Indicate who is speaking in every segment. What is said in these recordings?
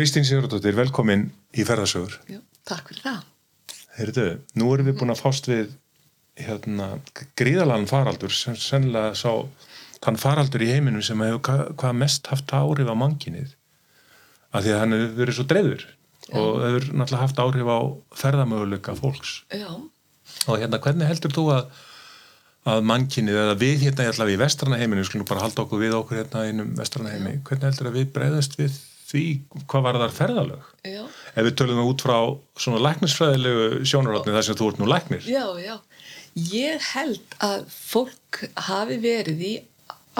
Speaker 1: Kristín Sigurdóttir, velkomin í ferðarsögur.
Speaker 2: Já, takk fyrir það.
Speaker 1: Heyrðu, nú erum við búin að fást við hérna, gríðalan faraldur sem sennilega sá þann faraldur í heiminum sem hefur hvað, hvað mest haft áhrif á manginið af því að hann hefur verið svo dreifur og hefur náttúrulega haft áhrif á ferðamöguleika fólks
Speaker 2: Já,
Speaker 1: og hérna hvernig heldur þú að að mannkinnið eða við hérna við í vestrana heiminu, við skulum bara halda okkur við okkur hérna einum vestrana heimi, hvernig heldur að við breyðast við því hvað var þar ferðalög
Speaker 2: já,
Speaker 1: ef við tölum út frá svona læknisfræðilegu sjónarhóttni þar sem þú ert nú læknir
Speaker 2: já, já. Ég held að fólk hafi verið í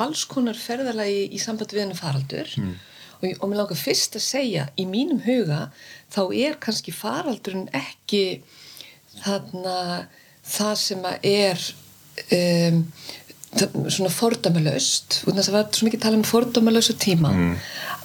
Speaker 2: alls konar ferðalagi í samband við henni faraldur
Speaker 1: Hmm.
Speaker 2: og, og mér langar fyrst að segja, í mínum huga þá er kannski faraldurinn ekki þarna það sem að er um, svona fordæmalaust og þess að var svo mikið tala um fordæmalausa tíma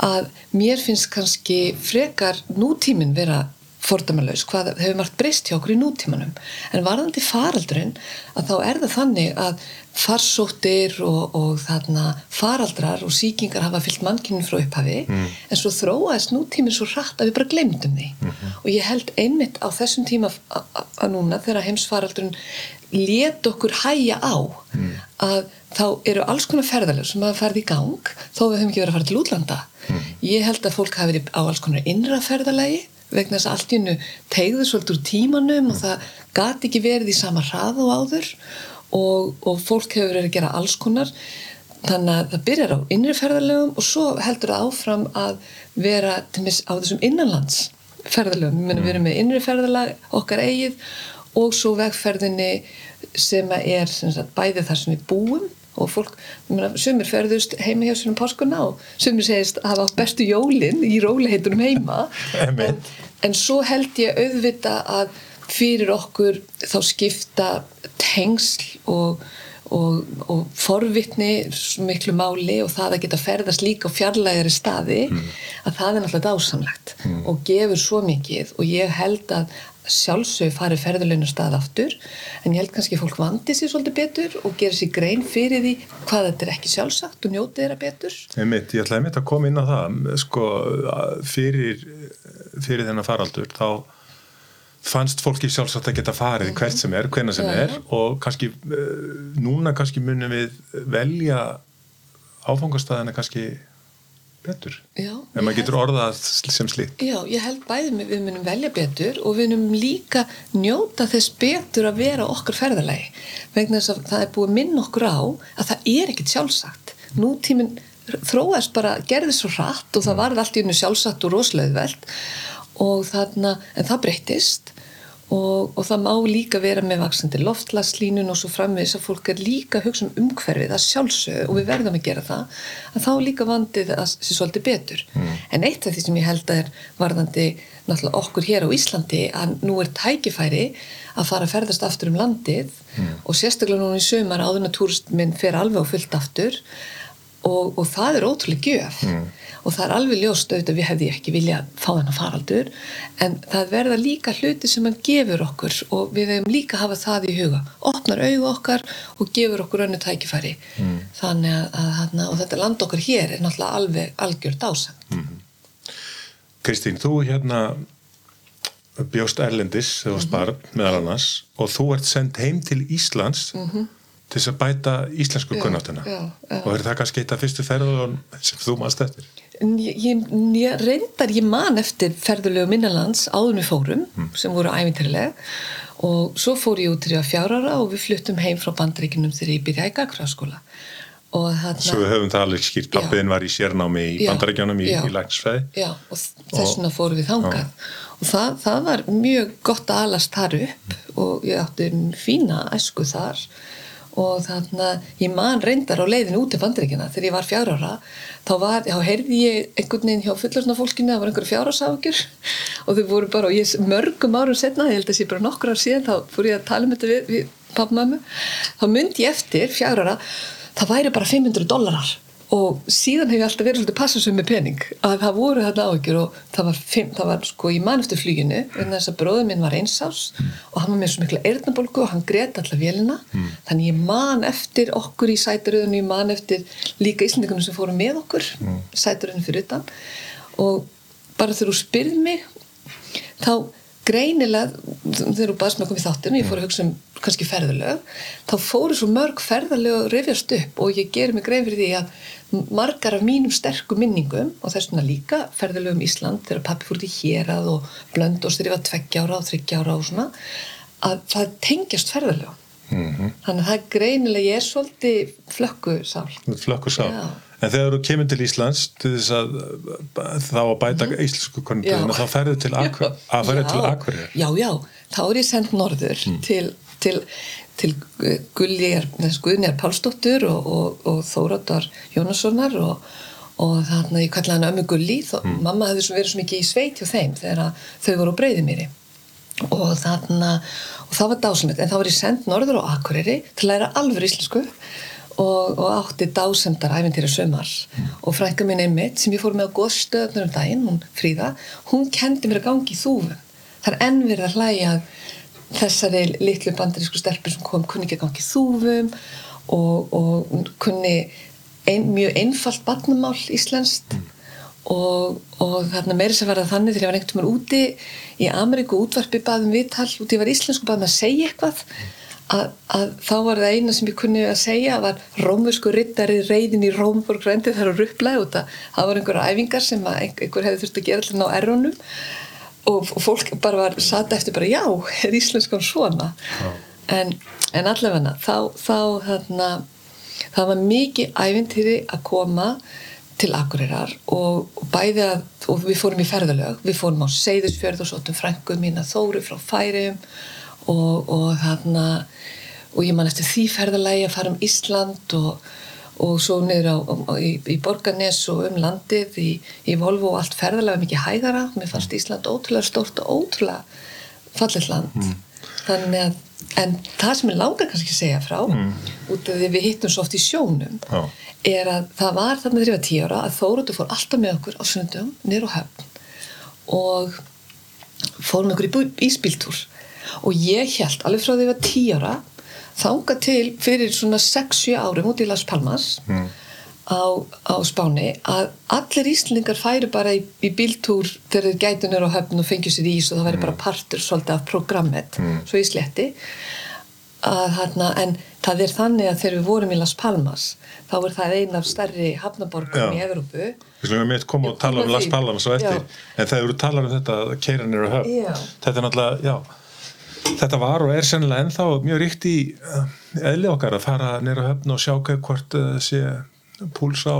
Speaker 2: að mér finnst kannski frekar nútíminn vera fordæmalaus, hvað hefur margt breyst hjá okkur í nútímanum. En varðandi faraldurinn að þá er það þannig að farsóttir og, og þarna faraldrar og síkingar hafa fyllt mannkynning frá upphafi en svo þróaðist nútíminn svo hratt að við bara glemdum því. Og ég held einmitt á þessum tíma að núna þegar heimsfaraldurinn let okkur hæja á að þá eru alls konar ferðalöf sem hafa farið í gang þó við höfum ekki verið að fara til útlanda. Ég held að fólk hafi verið á alls konar innra ferðalagi vegna þess að allt í hennu tegði svolítið úr tímanum og það gati ekki verið í sama hrað og áður og, og fólk hefur verið að gera alls konar. Þannig að það byrjar á innri ferðalögum og svo heldur það áfram að vera til mis á þessum innanlands ferðalögum, við munum vera með innri ferðalag okkar eigið og svo vegferðinni sem er sem sagt, bæði þar sem við búum og fólk, sumir ferðust heima hjá sér um páskuna og sumir segist að hafa átt bestu jólin í róliheitunum heima. En, en svo held ég auðvita að fyrir okkur þá skipta tengsl og, og, og forvitni svo miklu máli og það að geta ferðast líka á fjarlægari staði að það er náttúrulega dásamlegt og gefur svo mikið. Og ég held að sjálfsög fari ferðulegnu stað aftur en ég held kannski fólk vandi sér svolítið betur og gera sér grein fyrir því hvað þetta er ekki sjálfsagt og njóti þeirra betur.
Speaker 1: Einmitt, ég ætlaði einmitt að koma inn á það sko, fyrir fyrir þennan faraldur þá fannst fólki sjálfsagt að geta farið hvert sem er, hvenna sem er og kannski eh, núna kannski munum við velja áfangastæðina kannski betur,
Speaker 2: Já,
Speaker 1: en maður getur orðað sem slíkt.
Speaker 2: Já, ég held bæði með við munum velja betur og við munum líka njóta þess betur að vera okkar ferðalagi. Vegna þess að það er búið að minna okkur á að það er ekkit sjálfsagt. Nútíminn þróast bara gerði svo hratt og það varði allt í unni sjálfsagt og roslauðveld og þarna, en það breyttist og, og það má líka vera með vaksandi loftlaslínun og svo framvegis að fólk er líka að hugsa um umhverfið að sjálfsög og við verðum að gera það að þá líka vandið að sé svolítið betur. En eitt af því sem ég held að er varðandi náttúrulega okkur hér á Íslandi að nú er tækifæri að fara að ferðast aftur um landið og sérstaklega núna í sömar áðurna túristminn fer alveg á fullt aftur og, og það er ótrúlega gjöf og það er alveg ljóst auðvitað við hefði ekki vilja fá þennan faraldur en það verða líka hluti sem hann gefur okkur og við hefum líka hafa það í huga. Opnar augu okkar og gefur okkur önnu tækifæri. Þannig að, að, og þetta land okkar hér er náttúrulega alveg algjör dásan
Speaker 1: Kristín, þú hérna bjóst Erlendis þegar þú varst barn meðal annars og þú ert sendt heim til Íslands til þess að bæta íslensku kunnáttuna og er það kannski eitt af fyrstu ferðun sem þú eftir?
Speaker 2: En ég, ég, reyndar, ég man eftir ferðulegu minnalands við fórum sem voru æfintilega og svo fór ég út til ég var fjár ára og við fluttum heim frá bandreikinum þegar ég byrjaði í gagfræðaskóla og
Speaker 1: Svo við höfum það alveg skýrt,
Speaker 2: Já.
Speaker 1: pappiðin var í sérnámi í
Speaker 2: Já,
Speaker 1: bandarækjanum í,
Speaker 2: já.
Speaker 1: í læknisfræði
Speaker 2: já, og þess vegna fórum við þangað. Og það, það var mjög gott að alast þar upp og ég átti fína æsku þar og þannig að ég man reyndar á leiðinu út til bandaríkina þegar ég var fjár ára þá, var, þá heyrði ég einhvern veginn hjá fullorðna fólkinu það var einhverju fjárhásákjur og þau voru bara og ég mörgum árum setna, ég held að sé bara nokkur ár síðan þá fór ég að tala um þetta við, við pappmömmu þá myndi ég eftir fjár ára það væri bara 500 dólarar og síðan hef ég alltaf verið svolítið passasum með pening. Að það voru þarna áhyggjur og það var, fimm, það var sko í mann eftir fluginu en þess að bróður minn var einsás og hann var með svo mikla eyrnabolgu og hann greit allar vélina. Þannig ég man eftir okkur í sæturöðinu ég man eftir líka íslendingunum sem fóru með okkur mm. sæturöðinu fyrir utan. Og bara þegar þú spyrð mig þá greinilega þegar þú baðst með að koma í þáttinu ég fór að hugsa um kannski ferðalög þá fóru svo mörg ferðalög að rifjast upp og ég gerir mig grein fyrir því að margar af mínum sterku minningum og þess vegna líka ferðalög um Ísland þegar pappi fór til hérað og blöndast þegar ég var tveggja ára og þryggja ára og svona að það tengjast ferðalög mm -hmm. þannig að það er greinilega ég er svolítið flökku sál
Speaker 1: flökkur sá
Speaker 2: Já.
Speaker 1: en þegar þú kemur til Íslands til þess að þá að bæta mm íslensku konundina
Speaker 2: Já.
Speaker 1: þá ferðu til að ferðu
Speaker 2: Já. Já, já, þá er ég sendt norður
Speaker 1: Mm.
Speaker 2: til, til, til Guðnýjar Pálsdóttur og, og, og Þóratar Jónassonar og, og þarna ég kallaði hana ömmu Gulli
Speaker 1: Mm.
Speaker 2: mamma hefði verið svo mikið í sveit hjá þeim þegar að þau voru á breyðimýri og þarna og það var dásamett, en þá var ég sendt norður á Akureyri til að læra alveg íslensku og, og átti dásemdar æfintýra sömar og frænka mín einmitt sem ég fór með á góðstöðnur um daginn, hún Fríða hún kendi mér að gangi í þúfum. Það er enn verið að hlæja að þessari litlu bandarísku stelpur sem kom kunni ekki að gangi þúfum og, og kunni ein, mjög einfalt barnamál íslenskt og, og þarna meiri sem var það þannig þegar ég var einhvern veginn úti í Ameríku útvarpi baðum viðtal, úti ég var íslensku baðum að segja eitthvað að, að þá var það eina sem ég kunni að segja var rómusku rittari reyðin í Rómborg rendi þar að ruppla út að það var einhverja æfingar sem að einhver, hefði þurft að gera allir ná errónum og, fólk bara var sata eftir bara já, er íslenskan svona? En, en allavega þá, þá þarna það var mikið ævintýri að koma til Akureyrar og, og bæði að, og við fórum í ferðalög, við fórum á Seyðisfjörð og sóttum frængu mín að Þóru frá Færium og, og þarna og ég man eftir því ferðalagi að fara um Ísland og, og svo niður á, á, í, í Borgarnes og um landið í, í Volvo og allt ferðalega mikið hægara, mér fannst Ísland ótrúlega stórt og ótrúlega fallet land. Þannig að en það sem ég langar kannski að segja frá út af því við hittum svo oft í sjónum
Speaker 1: Já.
Speaker 2: er að það var þarna þegar ég var tíu ára að Þóruður fór alltaf með okkur á sundum niður á höfn og fórum með okkur í bú- ísbíltúr. Og ég held alveg frá því ég var tíu ára þanga til fyrir svona 6-7 árum út í Las Palmas á, á Spáni að allir Íslingar færu bara í, í bíltúr þegar þeir gætu nýra á höfn og fengju sér ís og það væri bara partur svolítið af programmet svo í sletti að en það er þannig að þegar við vorum í Las Palmas þá er það einn af stærri hafnaborgum í Evrópu.
Speaker 1: Við koma og
Speaker 2: Ég
Speaker 1: tala um
Speaker 2: kom að
Speaker 1: Las. Palmas og eftir.
Speaker 2: Já.
Speaker 1: en þegar þú talar um þetta að keira nýra höfn.
Speaker 2: Já.
Speaker 1: þetta er náttúrulega, já þetta var og er sennilega ennþá mjög ríkt í uh, eðli okkar að fara nýra höfn og sjá hvað- hvort uh, sé púls á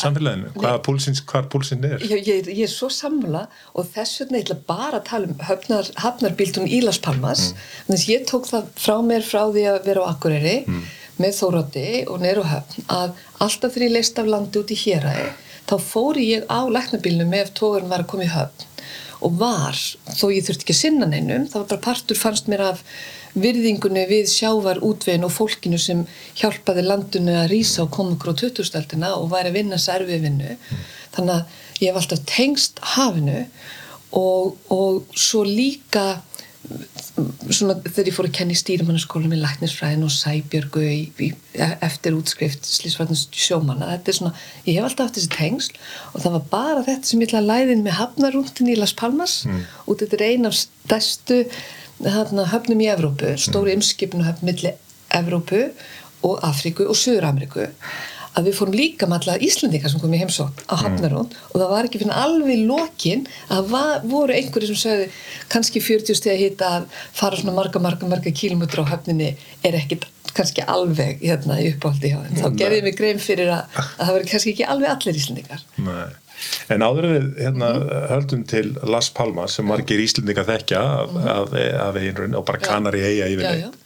Speaker 1: samfélaginu, hvaða púlsins, hvar púlsinn er.
Speaker 2: Ég, ég, ég er svo sammála og þess vegna ég ætla bara að tala um höfnar, hafnarbíltun í Las Palmas. Mm. þess ég tók það frá mér frá því að vera á Akureyri með Þórótti og neyru höfn að alltaf þegar ég leist af landi út í héræði þá fóri ég á læknabílnum ef tógarinn var að koma í höfn og var, þó ég þurfti ekki að sinna neinum, það var bara partur fannst mér af virðingunni við sjávar útvegin og fólkinu sem hjálpaði landinu að rýsa og koma okkur á 2000-stöldina og væri að vinna serfi vinnu. Þannig að ég hef alltaf tengst hafinu og, og svo líka svona þegar ég fór að kenna í stýrimannaskólum í Læknisfræðin og Sæbjörgu í, í, eftir útskrift slísvartins sjómanna þetta er svona, ég hef alltaf haft þessi tengsl og það var bara þetta sem ég ætla að læðin með hafnarúndin í Las Palmas og þetta er ein af stærstu þarna, höfnum í Evrópu, stóri mm. umskipinu höfn milli Evrópu og Afríku og Suður-Ameríku að við fórum líka með alla Íslandingar sem kom í heimsókn á Hafnarún og það var ekki fyrir alveg í lokin að var, voru einhverju sem sögðu kannski 40 steg að hita að fara svona marga, marga, marga kílómetra á höfninni er ekkit kannski alveg hérna í uppáldi hjá þeim. Þá gerði ég mig grein fyrir að, að það verið kannski ekki alveg allir Íslandingar.
Speaker 1: Nei. En áður við hérna, höldum til Las Palmas sem margir Íslendingar þekkja af, af, af einrun og bara kanar í eiga yfirleitt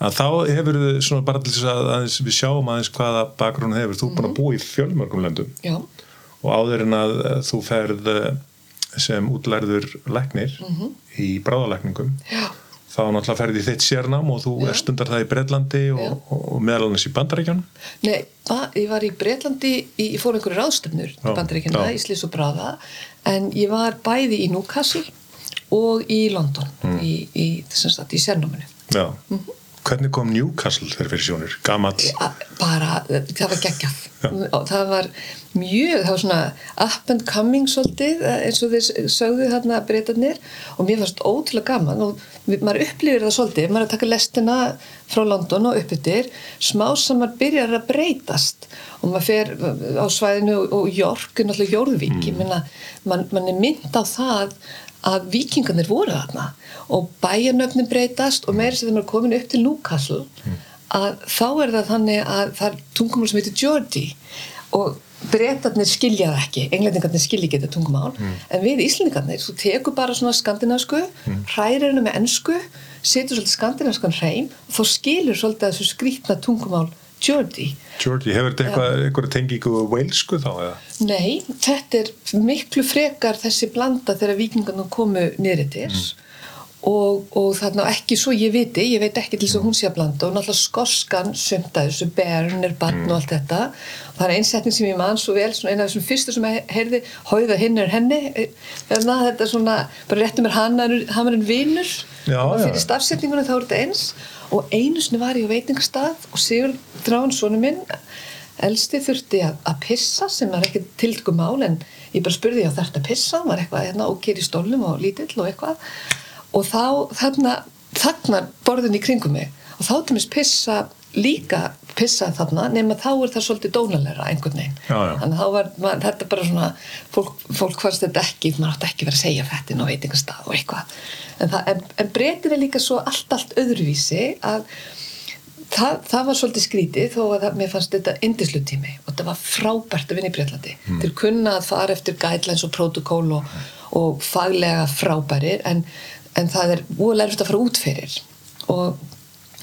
Speaker 1: að þá hefur þið svona bara til þess að aðeins, við sjáum aðeins hvaða bakgrunn hefur. Þú er búin að búa í fjölmörgum löndum.
Speaker 2: Já,
Speaker 1: og áður en að eh, þú ferð eh, sem útlærður læknir í bráðalækningum
Speaker 2: já,
Speaker 1: þá náttúrulega ferði þitt sérnám og þú
Speaker 2: Já.
Speaker 1: er stundar það í Breitlandi og, og, meðal annars í Bandaríkjunum.
Speaker 2: Nei, ég var í Breitlandi, í- ég fór einhverju ráðstöfnur bandaríkina,
Speaker 1: já.
Speaker 2: í Slis og Bráða, en ég var bæði í Newcastle og í London,
Speaker 1: Mm.
Speaker 2: í, í, í sérnáminu.
Speaker 1: Já, hvernig kom Newcastle þegar fyrir sjónir? Gamall?
Speaker 2: Bara, það var geggjað. Það var mjög, það var svona up and coming svolítið eins og þeir sögðu þarna breytanir og mér fannst ótrúlega gaman og maður upplifir það svolítið, maður er að taka lestina frá London og uppbyttir, smá samar byrjar að breytast og maður fer á svæðinu og York er náttúrulega Jórðvík, mm. ég minna, mann man er mynd á það að vikingarnir voru þarna og bæjarnöfnum breytast og meira sem þeim er komin upp til Newcastle mm. að þá er það þannig að það er tungumál sem heitir Geordie og breytarnir skilja það ekki, englendingarnir skilja ekki þetta tungumál, mm. en við íslendingarnir þú tekur bara svona skandinavsku mm. hrærir hennu með ennsku setur svolítið skandinavskan hreim og þá skilur svolítið þessu skrítna tungumál Geordie.
Speaker 1: Geordie, hefur þetta eitthvað, eitthvað tengingu wælsku þá eða?
Speaker 2: Nei, þetta er miklu frekar þessi blanda þegar vikingarnir komu niðrittis mm og, og þarna ekki svo ég viti ég veit ekki til þess að hún sé að blanda og náttúrulega skoskan sömnda þessu bern er barn og allt þetta. Og það er einsetning sem ég mann svo vel eina af þessum fyrstu sem ég heyrði hóiða hinn er henni. Þarna, þetta er svona, bara réttum er hann er vinnur og fyrir stafsetningunum þá er þetta eins. Og einu sinni var ég á veitingastað og Sigur Dránsónu minn elsti þurfti að, að pissa sem var ekki tilgum mál en ég bara spurði ég á þetta pissa, var eitthvað hérna, stólum og þá þarna þagnar borðin í kringum mig. Og þá til mér pissa líka pissa þarna nema þá er það svolítið dónalega einhvern veginn.
Speaker 1: Já, já.
Speaker 2: þannig að var man, þetta bara svona fólk, fólk fannst þetta ekki, maður átti ekki verið að segja þetta á veitingastað og eitthvað. En, það, en, en breytir er líka svo allt allt öðruvísi að það, það var svolítið skrítið þó að það, mér fannst þetta indislutími og þetta var frábært að vinna í Breitlandi mm. til kunna að fara eftir guidelines og protokól og, og faglega frábærir en en það er úr erfitt að fara út fyrir og,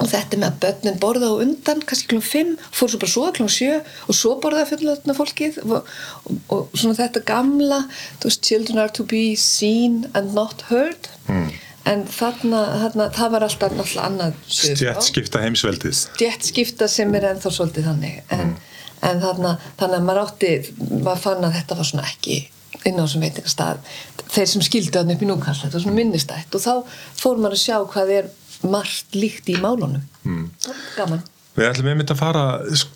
Speaker 2: og þetta með að börnin borða á undan kannski kl. 5, fór svo bara svo kl. 7 og svo borða fullöðna fólkið og, og, og svona þetta gamla veist, children are to be seen and not heard mm. en þarna, þarna það var alltaf alltaf annað
Speaker 1: stjætskipta heimsveldið
Speaker 2: stjætskipta sem er ennþá svolítið þannig en, mm. en þarna, þannig að maður átti maður fann að þetta var svona ekki inn á þessum veitingastað þeir sem skildu hann upp í núkall þetta var svona minnistætt. Og þá fór maður að sjá hvað er margt líkt í málunum. Mm. gaman.
Speaker 1: Við ætlum einmitt að fara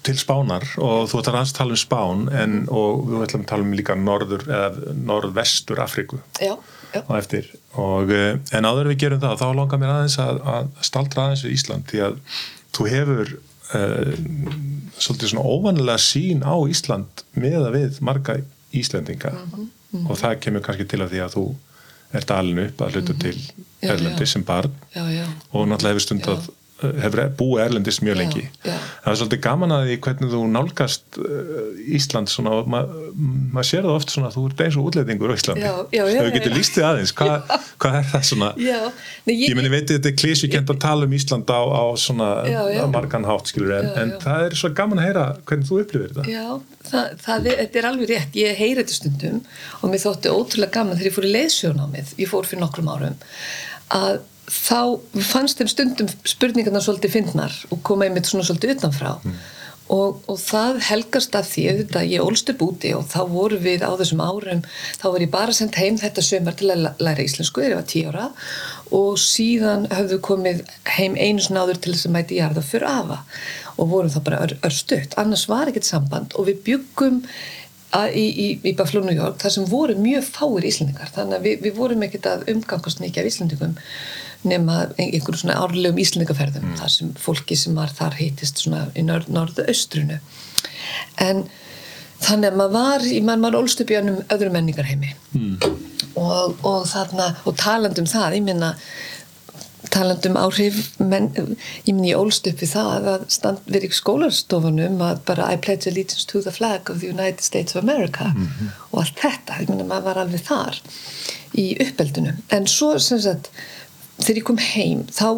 Speaker 1: til Spánar og þú ætlar að tala um Spán en, og við ætlum að tala um líka norður eða norðvestur Afríku.
Speaker 2: Já, já.
Speaker 1: og eftir. Og, eh, en áður við gerum það þá langar mér aðeins að, að staldra aðeins við Ísland því að þú hefur uh, svolítið svona óvanlega sín á Ísland með að við marga Íslendinga. Mm -hmm, mm -hmm. og það kemur kannski til að því að þú ert alin upp að hluta mhm. til Erlendi sem barn
Speaker 2: já, já.
Speaker 1: og náttúrulega hefur stund að hefur búið Erlendist mjög lengi.
Speaker 2: já,
Speaker 1: það er svolítið gaman að því hvernig þú nálgast uh, Ísland svona, maður ma sér það oft svona að þú ert eins og útlætingur á Íslandi. Þau getur lístið aðeins hvað hva er það svona?
Speaker 2: Nei, ég,
Speaker 1: ég meni veit þetta er klísi kent að tala um Ísland á, á svona margan hátt skilur en, en það er svo gaman að heyra hvernig þú upplifir þetta.
Speaker 2: Já, það, það er, þetta er alveg rétt. Ég heyri þetta stundum og mér þótti ótrúlega gaman þegar ég fór í leiðsjónamið ég fór fyrir nokkrum árum að þá fannst þeim stundum spurningarna svolítið fyndnar og koma einmitt svona svolítið utanfrá. Mm. og, og það helgast af því auðvitað ég ólst upp úti og þá voru við á þessum árum þá var ég bara sendt heim þetta sömur til að læra íslensku þegar ég var tíu ára. Og síðan höfðu komið heim einu snáður til þess að mæti jarða fyrir afa og vorum þá bara örstuðt annars var ekkert samband og við byggum í, í, í Buffalo, New York þar sem voru mjög fáir íslendingar. Þannig að við, við vorum ekkert að umgangast mikið af íslendingum nema einhverjum svona árlegum íslendingaferðum mm. þar sem fólki sem var þar heitist svona í norð, norðu austrunu en þannig að maður var í mann maður ólst upp í önnum öðrum menningarheimi mm. og, og þarna og talandum það, ég minna talandum áhrif menn, ég minna ég ólst upp við það að stand verið í skólarstofunum að bara I pledge allegiance to the flag of the United States of America mm -hmm. og allt þetta, ég minna maður var alveg þar í uppeldunum en svo sem sagt þegar ég kom heim þá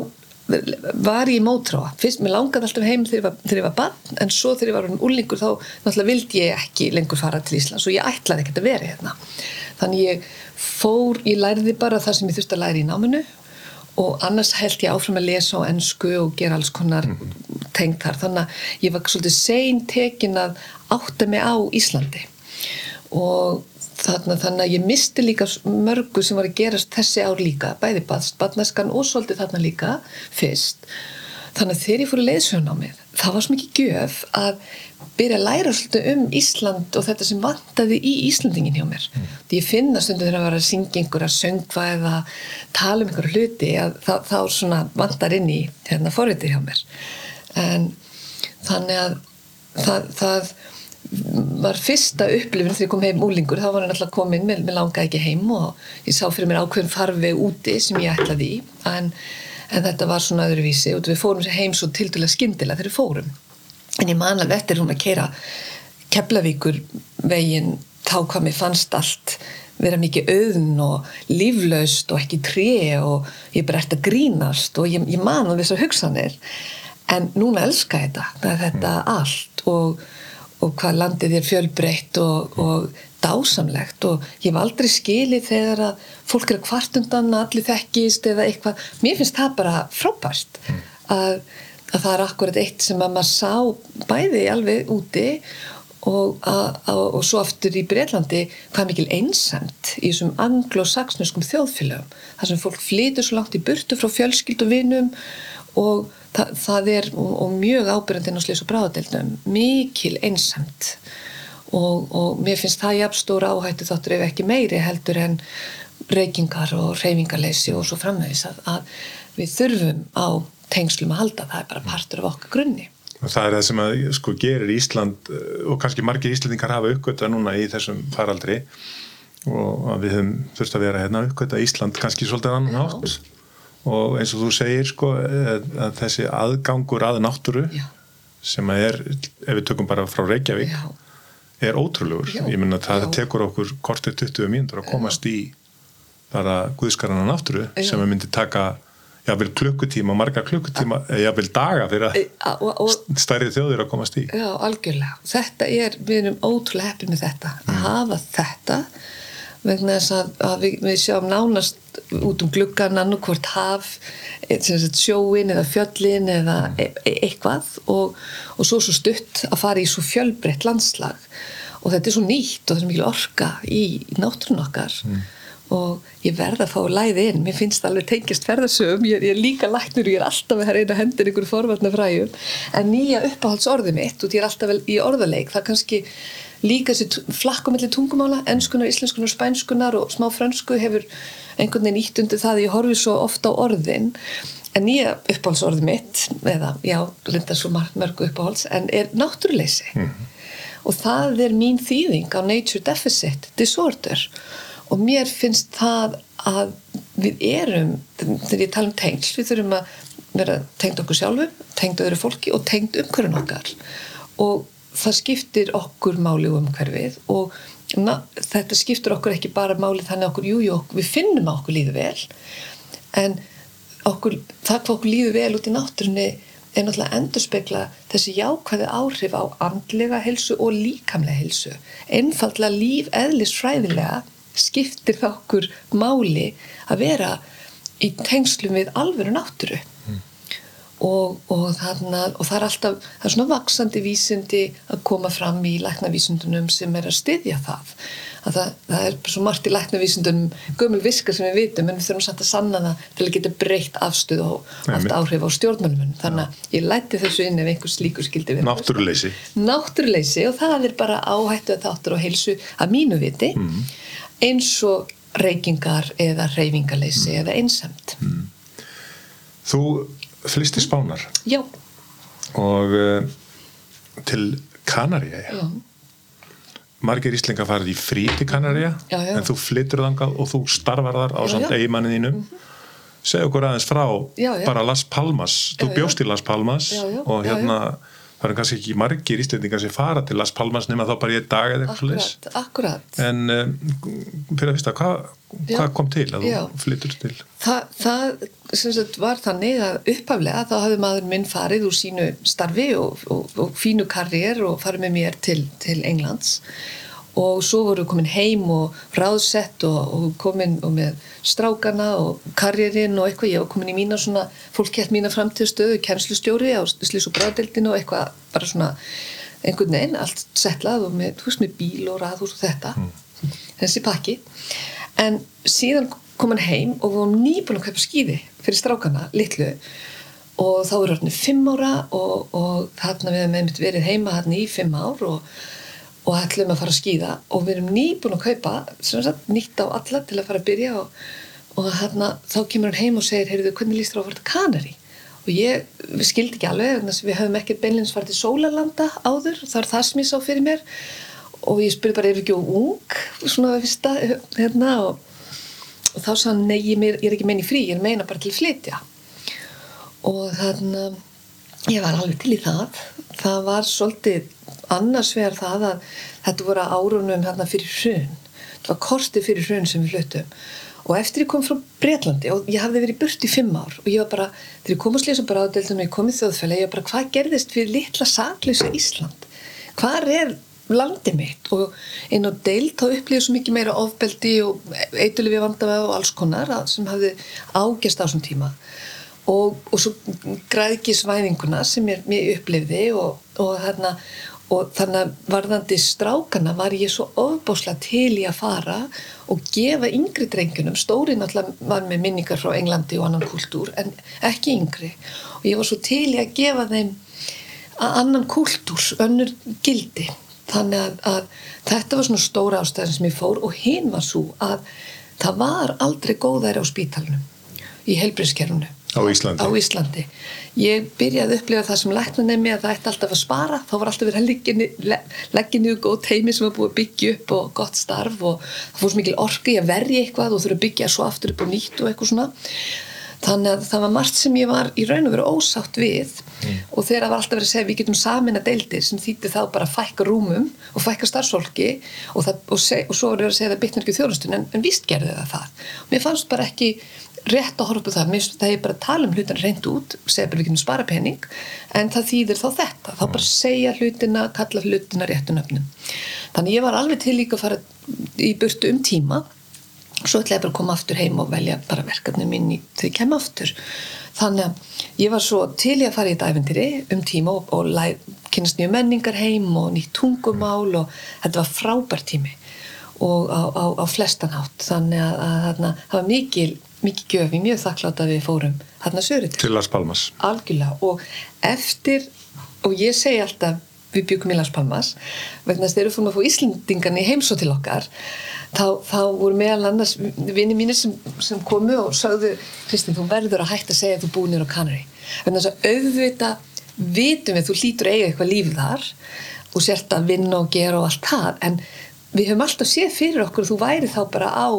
Speaker 2: var ég mótráa fyrst, mér langaði alltaf heim þegar ég var, þegar ég var barn en svo þegar ég var um úrlingur þá náttúrulega vildi ég ekki lengur fara til Íslands og ég ætlaði ekkert að vera hérna. Þannig ég fór, ég læriði bara það sem ég þurfti að læri í náminu og annars held ég áfram að lesa á ennsku og gera alls konar tengt þar þannig að ég var svolítið sein tekin að átta mig á Íslandi. Og Þarna, þannig að ég misti líka mörgu sem var að gerast þessi ár líka, bæði badnæskan og svolítið þarna líka fyrst. þannig að þegar ég fór í leiðsjónámið það var svo mikið gjöf að byrja að læra svolítið um Ísland og þetta sem vantaði í Íslandingin hjá mér mm. því ég finna stundu þegar að vera að syngja einhverja söngva eða tala um einhverju hluti að þá svona vantar inn í hérna forritið hjá mér en þannig að það, það var fyrsta upplifin þegar ég kom heim úlingur þá var hann alltaf komin, mér, mér langaði ekki heim og ég sá fyrir mér ákveðin farfi úti sem ég ætlaði í. En, en þetta var svona öðruvísi og við fórum heim svo til dæla skindilega þegar við fórum. En ég man alveg eftir hún að keira Keflavíkur veginn þá hvað mér fannst allt vera mikið auðn og líflaust og ekki tré og ég bara ert að grínast og ég, ég man alveg þessar hugsanir. En núna elska ég þetta þetta mm. allt og, og hvað landið er fjölbreytt og, og dásamlegt. Og ég hef aldrei skilið þegar að fólk er að kvartundan allir þekkist eða eitthvað. Mér finnst það bara frábært mm. að að það er akkurat eitt sem að maður sá bæði alveg úti og, að, að, og svo aftur í Breitlandi hvað mikil einsamt í þessum anglo-saxnuskum þjóðfélagum þar sem fólk flytur svo langt í burtu frá fjölskyld og vinum og það, það er og, og mjög ábyrjandinn á slis og bráðadeildum. Mikil einsamt og, og mér finnst það jafnstóra áhættu þáttur ef ekki meiri heldur en reykingar og reyfingarleysi og svo framvegis að, að við þurfum á tengslum að halda, það er bara partur af okkar grunni.
Speaker 1: Og það er það sem að sko gerir Ísland og kannski margir Íslandingar hafa uppgötta núna í þessum faraldri. Og við höfum þurft að vera hérna uppgötta Ísland kannski svolítið annan átt og eins og þú segir sko að þessi aðgangur að náttúru Já. sem að er, ef við tökum bara frá Reykjavík Já. er ótrúlegur. Já. Ég menna að það tekur okkur kortið 20 mínútur að komast í bara guðskarana náttúru sem að myndi taka jáfnveil klukkutíma, marga klukkutíma jáfnveil daga fyrir að stærri þjóðir að komast í
Speaker 2: Já, algjörlega, þetta er, við erum ótrúlega heppið með þetta, að mm. hafa þetta vegna þess að, að við, við sjáum nánast út um gluggan annarkvort haf sjóin eða fjöllin eða e e eitthvað og, og svo svo stutt að fara í svo fjölbreytt landslag. Og þetta er svo nýtt og þetta er mikil orka í, í náttúrun okkar. Mm. Og ég verða að fá læði inn. Mér finnst það alveg tengist ferðarsögum ég, ég er líka læknur ég er alltaf að að hendur einhverju forvarnar fræjum en nýja uppáhaldsorði mitt og ég er alltaf í orðaleik það kannski líka þessi flakkumilli tungumála ennskunar, íslenskunar, spænskunar og smá fransku hefur einhvern veginn ítt undir það ég horfi svo ofta á orðin. En nýja uppáhaldsorði mitt eða já, linda svo mörgu uppáhalds en er náttúruleysi. Mm -hmm. og það er mín þýðing á nature deficit disorder. Og mér finnst það að við erum, þegar ég tala um tengsl, við þurfum að vera tengd okkur sjálfu, tengd öðru fólki og tengd umhverjum okkar. Og það skiptir okkur máli um umhverfið og na, þetta skiptir okkur ekki bara máli þannig okkur, jújú, jú, við finnum að okkur líður vel en okkur, það hvað okkur líður vel út í náttúrunni er náttúrulega endur spekla þessi jákvæði áhrif á andlega helsu og líkamlega helsu einfallega líf eðlisfræðilega skiptir það okkur máli að vera í tengslum við alveru náttúru. Og, og, þarna, og það er alltaf það er svona vaksandi vísindi að koma fram í læknavísundunum sem er að styðja það. Að það, það er svo margt í læknavísundunum gömul viska sem við vitum en við þurfum satt að sanna það til að geta breytt afstuð og allt áhrif á stjórnmálum þannig að ég læti þessu inn ef einhvers líkur skildi við
Speaker 1: Náttúruleysi.
Speaker 2: Náttúruleysi og það er bara áhættu að þáttur á heilsu að mínu viti mm. eins og reykingar eða reyfingaleysi mm. eða einsamt mm.
Speaker 1: Þú flysti spánar.
Speaker 2: Já.
Speaker 1: Og uh, til Kanaríja já. margir íslingar farið í frí til Kanaríja en þú flyttur þangað og þú starfar þar á samt eigimannin þínum. Mm -hmm. segja okkur aðeins frá bara Las Palmas, þú bjóst í Las Palmas og hérna það er kannski ekki margir íslendingar sem fara til Las Palmas nema þá bara í einn dag eða eitthvað
Speaker 2: akkurat, akkurat.
Speaker 1: en um, fyrir að vista, hvað hva kom til að Já. þú flyttur til?
Speaker 2: Þa, það sagt, var þannig að uppaflega þá hafði maður minn farið úr sínu starfi og, og, og fínu karriér og farið með mér til, til Englands og svo voru komin heim og ráðsett og, og komin og með strákana og karriérinn og eitthvað, ég var komin í mína svona fólk gett mína framtíðstöðu, kennslustjóri á slís og bráðdeldinu og eitthvað bara svona einhvern veginn, allt setlað og með, þú veist, með bíl og raðhús og þetta mm. þessi pakki en síðan kom hann heim og við varum nýbúin að kaupa skýði fyrir strákana, litlu og þá er orðinni fimm ára og, og þarna við hefum einmitt verið heima þarna í fimm ár og, og ætlum að fara að skýða og við erum nýbúin að kaupa sagt nýtt á alla til að fara að byrja og, og þarna þá kemur hann heim og segir, heyrðu, hvernig líst þér á að fara til Kanari? Og ég skildi ekki alveg, við höfum ekkert beinleins farið til Sólalanda áður, það er það sem ég sá fyrir mér og ég spurði bara, er ekki ung? Svona að fyrsta, hérna og, og þá sagði hann, nei, ég, er ekki meini frí, ég meina bara til að flytja og þannig að ég var alveg til í það það var svolítið annars vegar það að þetta voru árunum hérna fyrir hrun. Það var korti fyrir hrun sem við hlutum og eftir ég kom frá Breitlandi og ég hafði verið burt í fimm ár og ég var bara, þegar ég kom að slýsa bara á deltunum ég kom í þjóðfæli, ég var bara, hvað gerðist fyrir litla sakleysa Ísland? Hvað er landið mitt? Og einn á deilt þá upplýði svo mikið meira ofbeldi og eitthulifi vandavæð og alls konar sem hafði ágjast á þessum tíma. Og, og svo græðkisvæðinguna sem ég, ég upplifði og, og, þarna, og þannig að varðandi strákana var ég svo ofbásla til í að fara og gefa yngri drengunum, stóri náttúrulega var með minningar frá Englandi og annan kultúr en ekki yngri og ég var svo til í að gefa þeim annan kultúrs, önnur gildi þannig að, að þetta var svona stóra ástæðin sem ég fór og hinn var svo að það var aldrei góðæri á spítalunum í helbriðskerfunu
Speaker 1: Á Íslandi?
Speaker 2: Á Íslandi. Ég byrjaði að upplifa það sem læknanemi að það ætti alltaf að spara. Þá var alltaf verið að leggja niður góð teimi sem var búið að byggja upp og gott starf og það fór svo mikil orki að verja eitthvað og þurfa að byggja svo aftur upp og nýtt og eitthvað svona. Þannig að það var margt sem ég var í raun og veru ósátt við mm. og þegar það var alltaf verið að segja við getum samin að deildir sem þýtti þá bara að fækka rúmum og fækka starfsfólki og, það, og, og svo var verið að segja það bytnar ekki þjóðnustun en, en víst gerði það það. Mér fannst bara ekki rétt að horfa upp á það, það er bara að tala um hlutina reynd út, segja bara við kynum spara pening en það þýðir þá þetta þá bara segja hlutina, kalla hlutina réttu nöfnum. Þannig ég var alveg til líka að fara í burtu um tíma svo ætlaði ég bara að koma aftur heim og velja bara verkefni mín í þau kem aftur. Þannig að ég var svo til ég að fara í þetta æfintýri um tíma og, og kynast nýju menningar heim og nýtt tungumál og þetta var frábært tími og á, á, á flestanhátt þannig að, að, að, að það var mikil mikið gjöfi, mjög þakklátt að við fórum hérna sögur
Speaker 1: til Las Palmas.
Speaker 2: Algjörlega og eftir og ég segi alltaf við byggum í Las Palmas vegna þess að þeir eru fórum að fá Íslendingan í heimsó til okkar þá, þá voru meðal annars vini mínir sem, sem komu og sagðu Kristinn þú verður að hætta að segja að þú búið nýra á Kanari vegna þess að auðvita vitum við þú hlýtur eiga eitthvað lífið þar og sért að vinna og gera og allt það en við höfum alltaf séð fyrir okkur þú væri þá bara á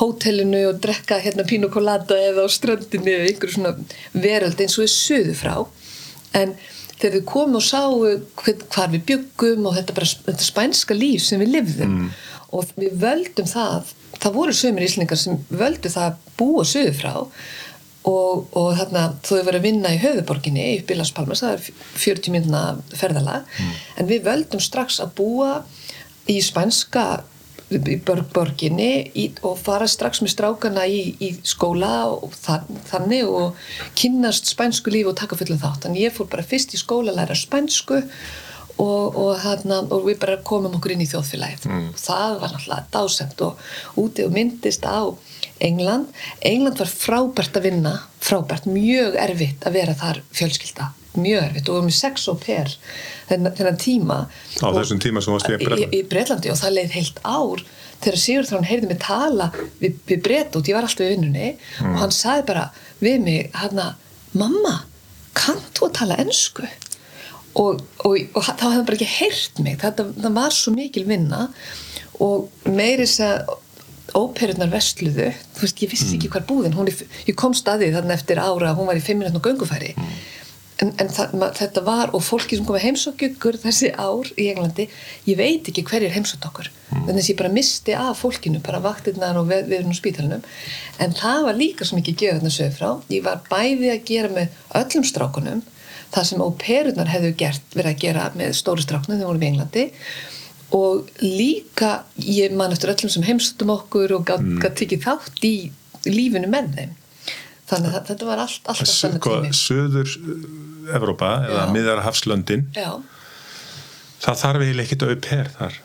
Speaker 2: hótelinu og drekka hérna pínu kolata eða á strandinu eða einhverju svona veröld eins og er söðu frá en þegar við komum og sáum hvað við byggum og þetta, bara, þetta spænska líf sem við livðum mm. og við völdum það það voru sömur íslendingar sem völdu það að búa söðu frá og, og þarna þó við verðum að vinna í höfuborginni í Las Palmas, það er 40 minna ferðalag mm. en við völdum strax að búa í spænska í borginni í, og fara strax með strákana í, í skóla og þann, þannig og kynast spænsku lífi og taka fullum þátt. Þannig ég fór bara fyrst í skóla að læra spænsku og, og, hana, og við bara komum okkur inn í þjóðfélagið. Mm. og það var náttúrulega dásemt og úti og myndist á England. England var frábært að vinna frábært, mjög erfitt að vera þar fjölskylda mjög erfitt og við erum í sex og per þennan tíma.
Speaker 1: Á þessum tíma sem varst
Speaker 2: í Breitlandi. í Breitlandi og það leiði heilt ár þegar Sigur Þrán heyrði mig tala við, við Breit út, ég var alltaf í vinnunni mm. og hann sagði bara við mig hann að mamma, kanntu að tala ennsku og, og, og, og þá hefði hann bara ekki heyrt mig. Þetta, það var svo mikil vinna og meiris að óperunar vestluðu, þú veist, ég vissi ekki mm. hvað búðin, er, ég kom staðið þannig eftir ára hún var í fimm minútinu gungufæri mm en, en það, þetta var og fólki sem kom að heimsókjökur þessi ár í Englandi ég veit ekki hverjir heimsótt okkur. Mm. þannig að ég bara misti af fólkinu bara vaktirnar og við, viðurinn og spítalunum en það var líka svo mikið gefðan að sögja frá. Ég var bæði að gera með öllum strákunum það sem óperunar hefðu gert, verið að gera með stóru strákunum þegar vorum við í Englandi. Og líka ég man eftir öllum sem heimsóttum okkur og gæti mm. tekið þátt í lífinu með þeim þannig að þetta var allt, alltaf
Speaker 1: þannig tími. Söður Evrópa eða miðar Hafslöndin
Speaker 2: Já.
Speaker 1: það þarf eiginlega ekkit auper þar.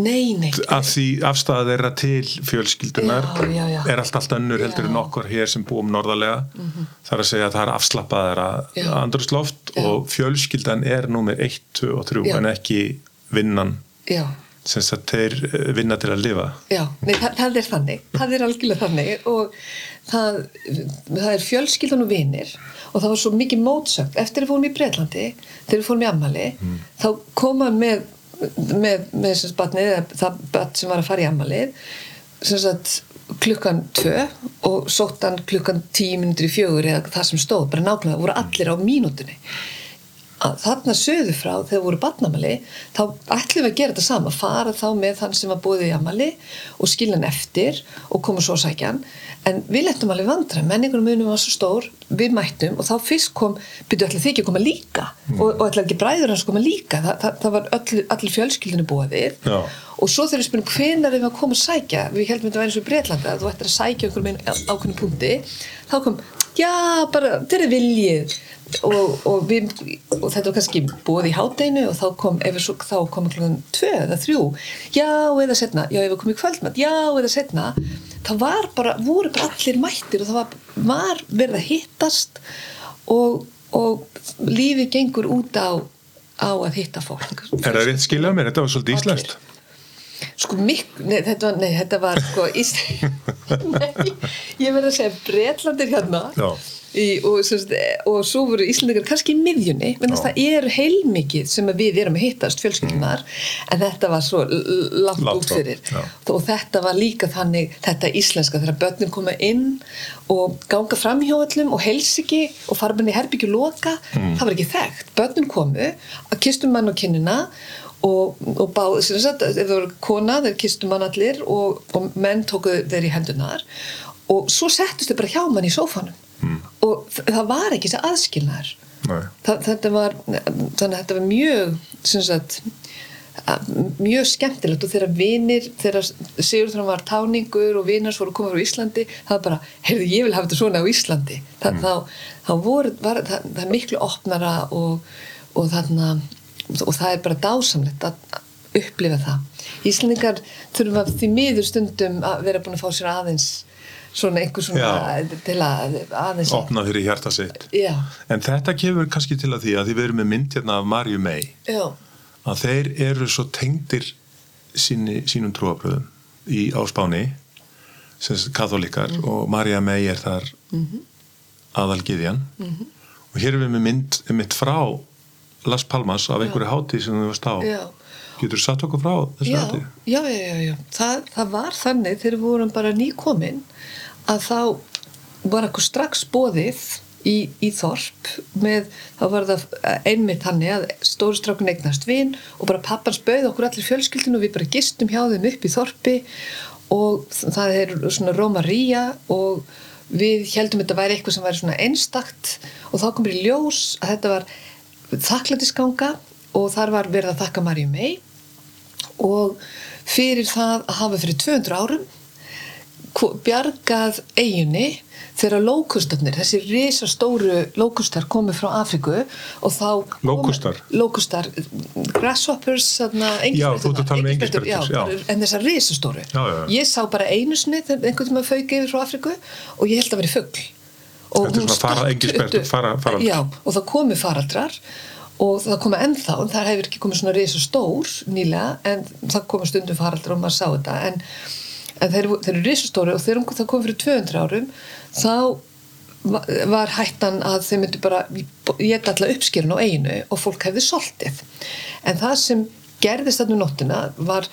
Speaker 2: Nei, nei.
Speaker 1: Að því afstæða þeirra til fjölskyldunar
Speaker 2: Já, já, já.
Speaker 1: er allt allt önnur heldur en okkur hér sem búum norðarlega. Þar að segja að það er afslappað þeirra andrusloft og fjölskyldan er númer 1, 2 og 3
Speaker 2: Já.
Speaker 1: en ekki vinnan
Speaker 2: já,
Speaker 1: sem að þeir eh, vinna til að lifa.
Speaker 2: Já, nei, það, það er þannig. Það er algjörlega þannig og það, það er fjölskyldan og vinir og það var svo mikið mótsögn. Eftir að við fórum í Breitlandi þegar við fórum í Ammali þá kom hann með með, með sem eða það bat sem var að fara í sagt klukkan tvö og sótt hann klukkan tíu minnundur í fjögur eða það sem stóð, bara nákvæmlega, voru allir á mínútunni. Þarna söðu frá þegar voru batnamali þá ætlum við að gera þetta sama fara þá með þann sem var búið í amali og skilja hann eftir og koma svo að sækja hann en við lettum alveg vandra menningunum munum var svo stór. Við mættum og þá fyrst kom byrju allir þykja að koma líka? Og, og allir ekki bræður hans að koma líka? Þa, það, það var öll, allir fjölskyldinu búið við
Speaker 1: Já.
Speaker 2: og svo þegar við spyrum hvenar við að koma að sækja? Við heldum þetta væri eins og í Breitlanda að þú ættir að sækja einhverjum einu ákveðnum punkti. Þá kom, já, bara, þetta er viljið. Og, og, við, og þetta var kannski búið í hátdeinu og þá kom, svo, þá kom klokkan tvö eða þrjú, já, eða setna já, það var bara, voru bara allir mættir og það var, var verið að hittast og, og lífið gengur út á á að hitta fólk
Speaker 1: Er það rétt skilja mér? Þetta var svolítið íslenskt
Speaker 2: Sko mikk, nei þetta var, nei, þetta var sko Ís... nei, ég verði að segja Bretlandir hérna
Speaker 1: Já.
Speaker 2: Í, og, semst, og svo voru Íslandingar kannski í miðjunni,
Speaker 1: Já.
Speaker 2: það er heilmikið sem við erum að hittast fjölskyldunar en þetta var svo langt út fyrir.
Speaker 1: já.
Speaker 2: og þetta var líka þannig þetta íslenska þegar börnum koma inn og ganga fram hjá öllum og hels ekki og í herbyggju loka það var ekki þekkt, börnum komu kistum mann á kinnina og, og báð, sem sagt, ef það voru kona þeir kistum mann allir og, og menn tóku þeir í hendunar og svo settust þau bara hjá mann í sófanum og þ- það var ekki þessi aðskilnaður. Þa, þetta var þannig að þetta var mjög sagt að- mjög skemmtilegt. Og þegar vinir þegar Sigurður var táningur og vinars voru komið frá Íslandi það var bara, heyrðu ég vil hafa þetta svona á Íslandi. Þa, þá, þá voru var, það, það er miklu opnara og, og þarna og það er bara dásamlegt að upplifa það. Íslandingar þurfa því miður stundum að vera búin að fá sér aðeins svona einhver svona
Speaker 1: Já.
Speaker 2: til að aðeins
Speaker 1: Opna fyrir hjarta sitt.
Speaker 2: Já,
Speaker 1: En þetta kemur kannski til að því að því við erum með mynd hérna af Marju May. Að þeir eru svo tengdir síni, sínum trúabröðum í áspáni sem sagt katholikar og Marja May er þar aðalgiðjan og hér erum við með mynd mitt frá Las Palmas af einhverju hátíð sem þú varst á.
Speaker 2: Já.
Speaker 1: Getur satt okkur frá þessu hátíð?
Speaker 2: já, já, já, já. Það, það var þannig þegar við vorum bara nýkomin að þá var eitthvað strax bóðið í, í þorp með, þá var það einmitt þannig að stóru strákun eignast vin og bara pappans bauð okkur allir fjölskyldinu og við bara gistum hjá þeim upp í þorpi og það er svona Rómaría og við heldum þetta væri eitthvað sem væri svona einstakt og þá komur í ljós að þetta var þakklætisganga og þar var verið að þakka Marju mei og fyrir það að hafa fyrir 200 árum bjargað eiginni þegar lókustarnir, þessi risastóru lókustar komið frá Afriku og þá
Speaker 1: Lókustar?
Speaker 2: lókustar, grasshoppers þarna,
Speaker 1: Já, þú ert að tala um
Speaker 2: engisprettur,
Speaker 1: já.
Speaker 2: bara- en þessar risastóru
Speaker 1: Já, já, já.
Speaker 2: ég sá bara einu sinni þegar einhvern tíma fauk yfir frá Afriku og ég held að vera fugl og
Speaker 1: Þetta er svona fara-
Speaker 2: upp-
Speaker 1: fara- faraldur.
Speaker 2: já, og það komu faraldrar og það komu ennþá, en það hefur ekki komið svona risa stór nýlega en það komu stundum faraldrar og maður sá þetta en, en þeir, þeir eru risa stóri og þegar það kom fyrir 200 árum þá va- var hættan að þeir myndu bara geta alltaf uppskýrun á eiginu og fólk hefði soltið. En það sem gerðist þarna um nóttina var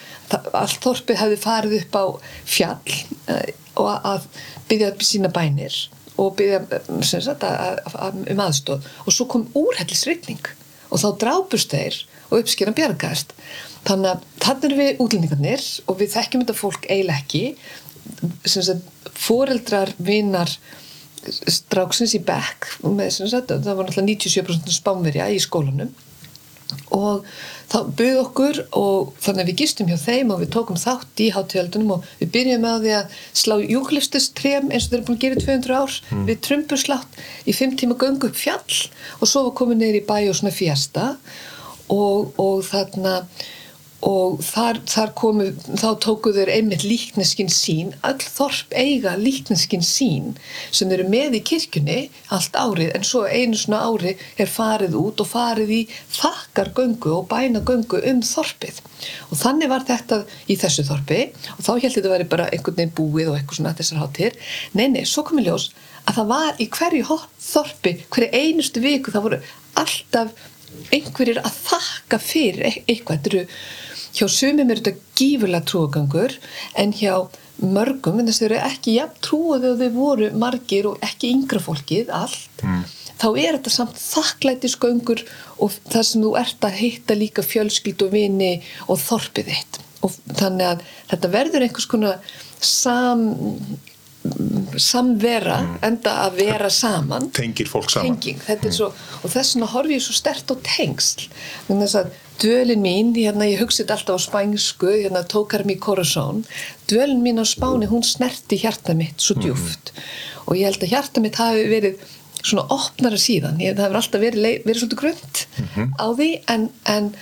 Speaker 2: allt þorpið hefði farið upp á fjall eh, og að byggja upp sína bænir og byggja eh, sagt, að, að, um aðstóð og svo kom úrhellisrytning og þá drápust þeir og uppskýran bjargaðist þannig að þannig erum við útlendingarnir og við þekkjum þetta fólk eiginlega ekki. Foreldrar vinar stráksins í bekk með, sagt, það var náttúrulega 97% spánverja í skólanum. Og þá buð okkur og þannig að við gistum hjá þeim og við tókum þátt í hátíðaldunum og við byrjum á því að slá júklifstustrem eins og þeir eru búin að gera í 200 ár við trumpuslátt í 5 tíma göngu upp fjall og svo var komið neyri í bæ og svona fjasta og, og þarna og þar, þar komu, þá tóku þeir einmitt líkneskinn sín, öll þorp eiga líkneskinn sín sem eru með í kirkjunni allt árið. En svo einu svona ári er farið út og farið í þakkargöngu og bænagöngu um þorpið. Og þannig var þetta í þessu þorpi. Og þá held þetta að vera bara einhvern veginn búið og eitthvað svona þessar hátir nei, nei, svo komið ljós að það var í hverju þorpi, hverju einustu viku það voru alltaf einhverjir að þakka fyrir e- eitthvað, þetta eru hjá sumum er þetta gífurlega trúagangur en hjá mörgum en þess að þau eru ekki jafn trúið þegar þau voru margir og ekki yngra fólkið allt mm. þá er þetta samt þakklætisgöngur og það sem þú ert að hitta líka fjölskyld og vini og þorpið þitt og þannig að þetta verður einhvers konar sam samvera mm. enda að vera saman
Speaker 1: tengir fólk saman
Speaker 2: Tenging, mm. svo, og þess vegna horfi ég svo stert á tengsl þannig að dölin mín hérna, ég hugsið alltaf á spænsku hérna, tókar mér korasón dölin mín á spáni, hún snerti hjarta mitt svo mm. djúft mm. og ég held að hjarta mitt hafi verið svona opnara síðan, ég, það hefur alltaf verið, verið svolítið grönt -hmm. á því en, en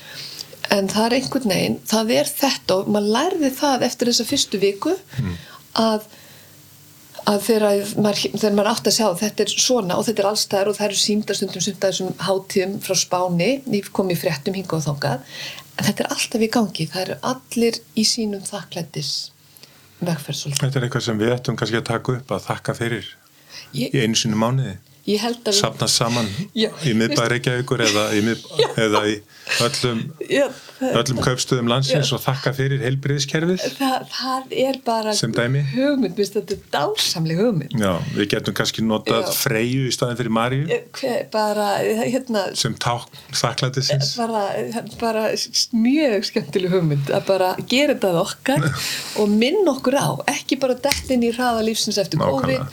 Speaker 2: en það er einhvern veginn, það er þetta og maður lærði það eftir þessa fyrstu viku mm. að að þegar maður, maður átt að sjá þetta er svona og þetta er allstæðar og það eru síndastundum sumt að þessum hátíðum frá spáni. Ég kom í fréttum hinga og þongað en þetta er alltaf í gangi, það eru allir í sínum þakklættis vegferð
Speaker 1: Þetta er eitthvað sem við ættum kannski að taka upp að þakka fyrir ég, í einu sinu mánuði sapnast saman já, í miðbæri Reykjavíkur eða í, mið, eða í öllum, já, öllum kaupstöðum landsins já. og þakka fyrir heilbriðiskerfið
Speaker 2: það, það er bara hugmynd, þetta er dásamli hugmynd.
Speaker 1: Já, við getum kannski notað freyju í staðin fyrir Marju
Speaker 2: bara, hérna,
Speaker 1: sem ták þakklætisins.
Speaker 2: Bara, bara mjög skemmtileg hugmynd að bara gera þetta okkar og minn okkur á, ekki bara dettin í hraða lífsins eftir COVID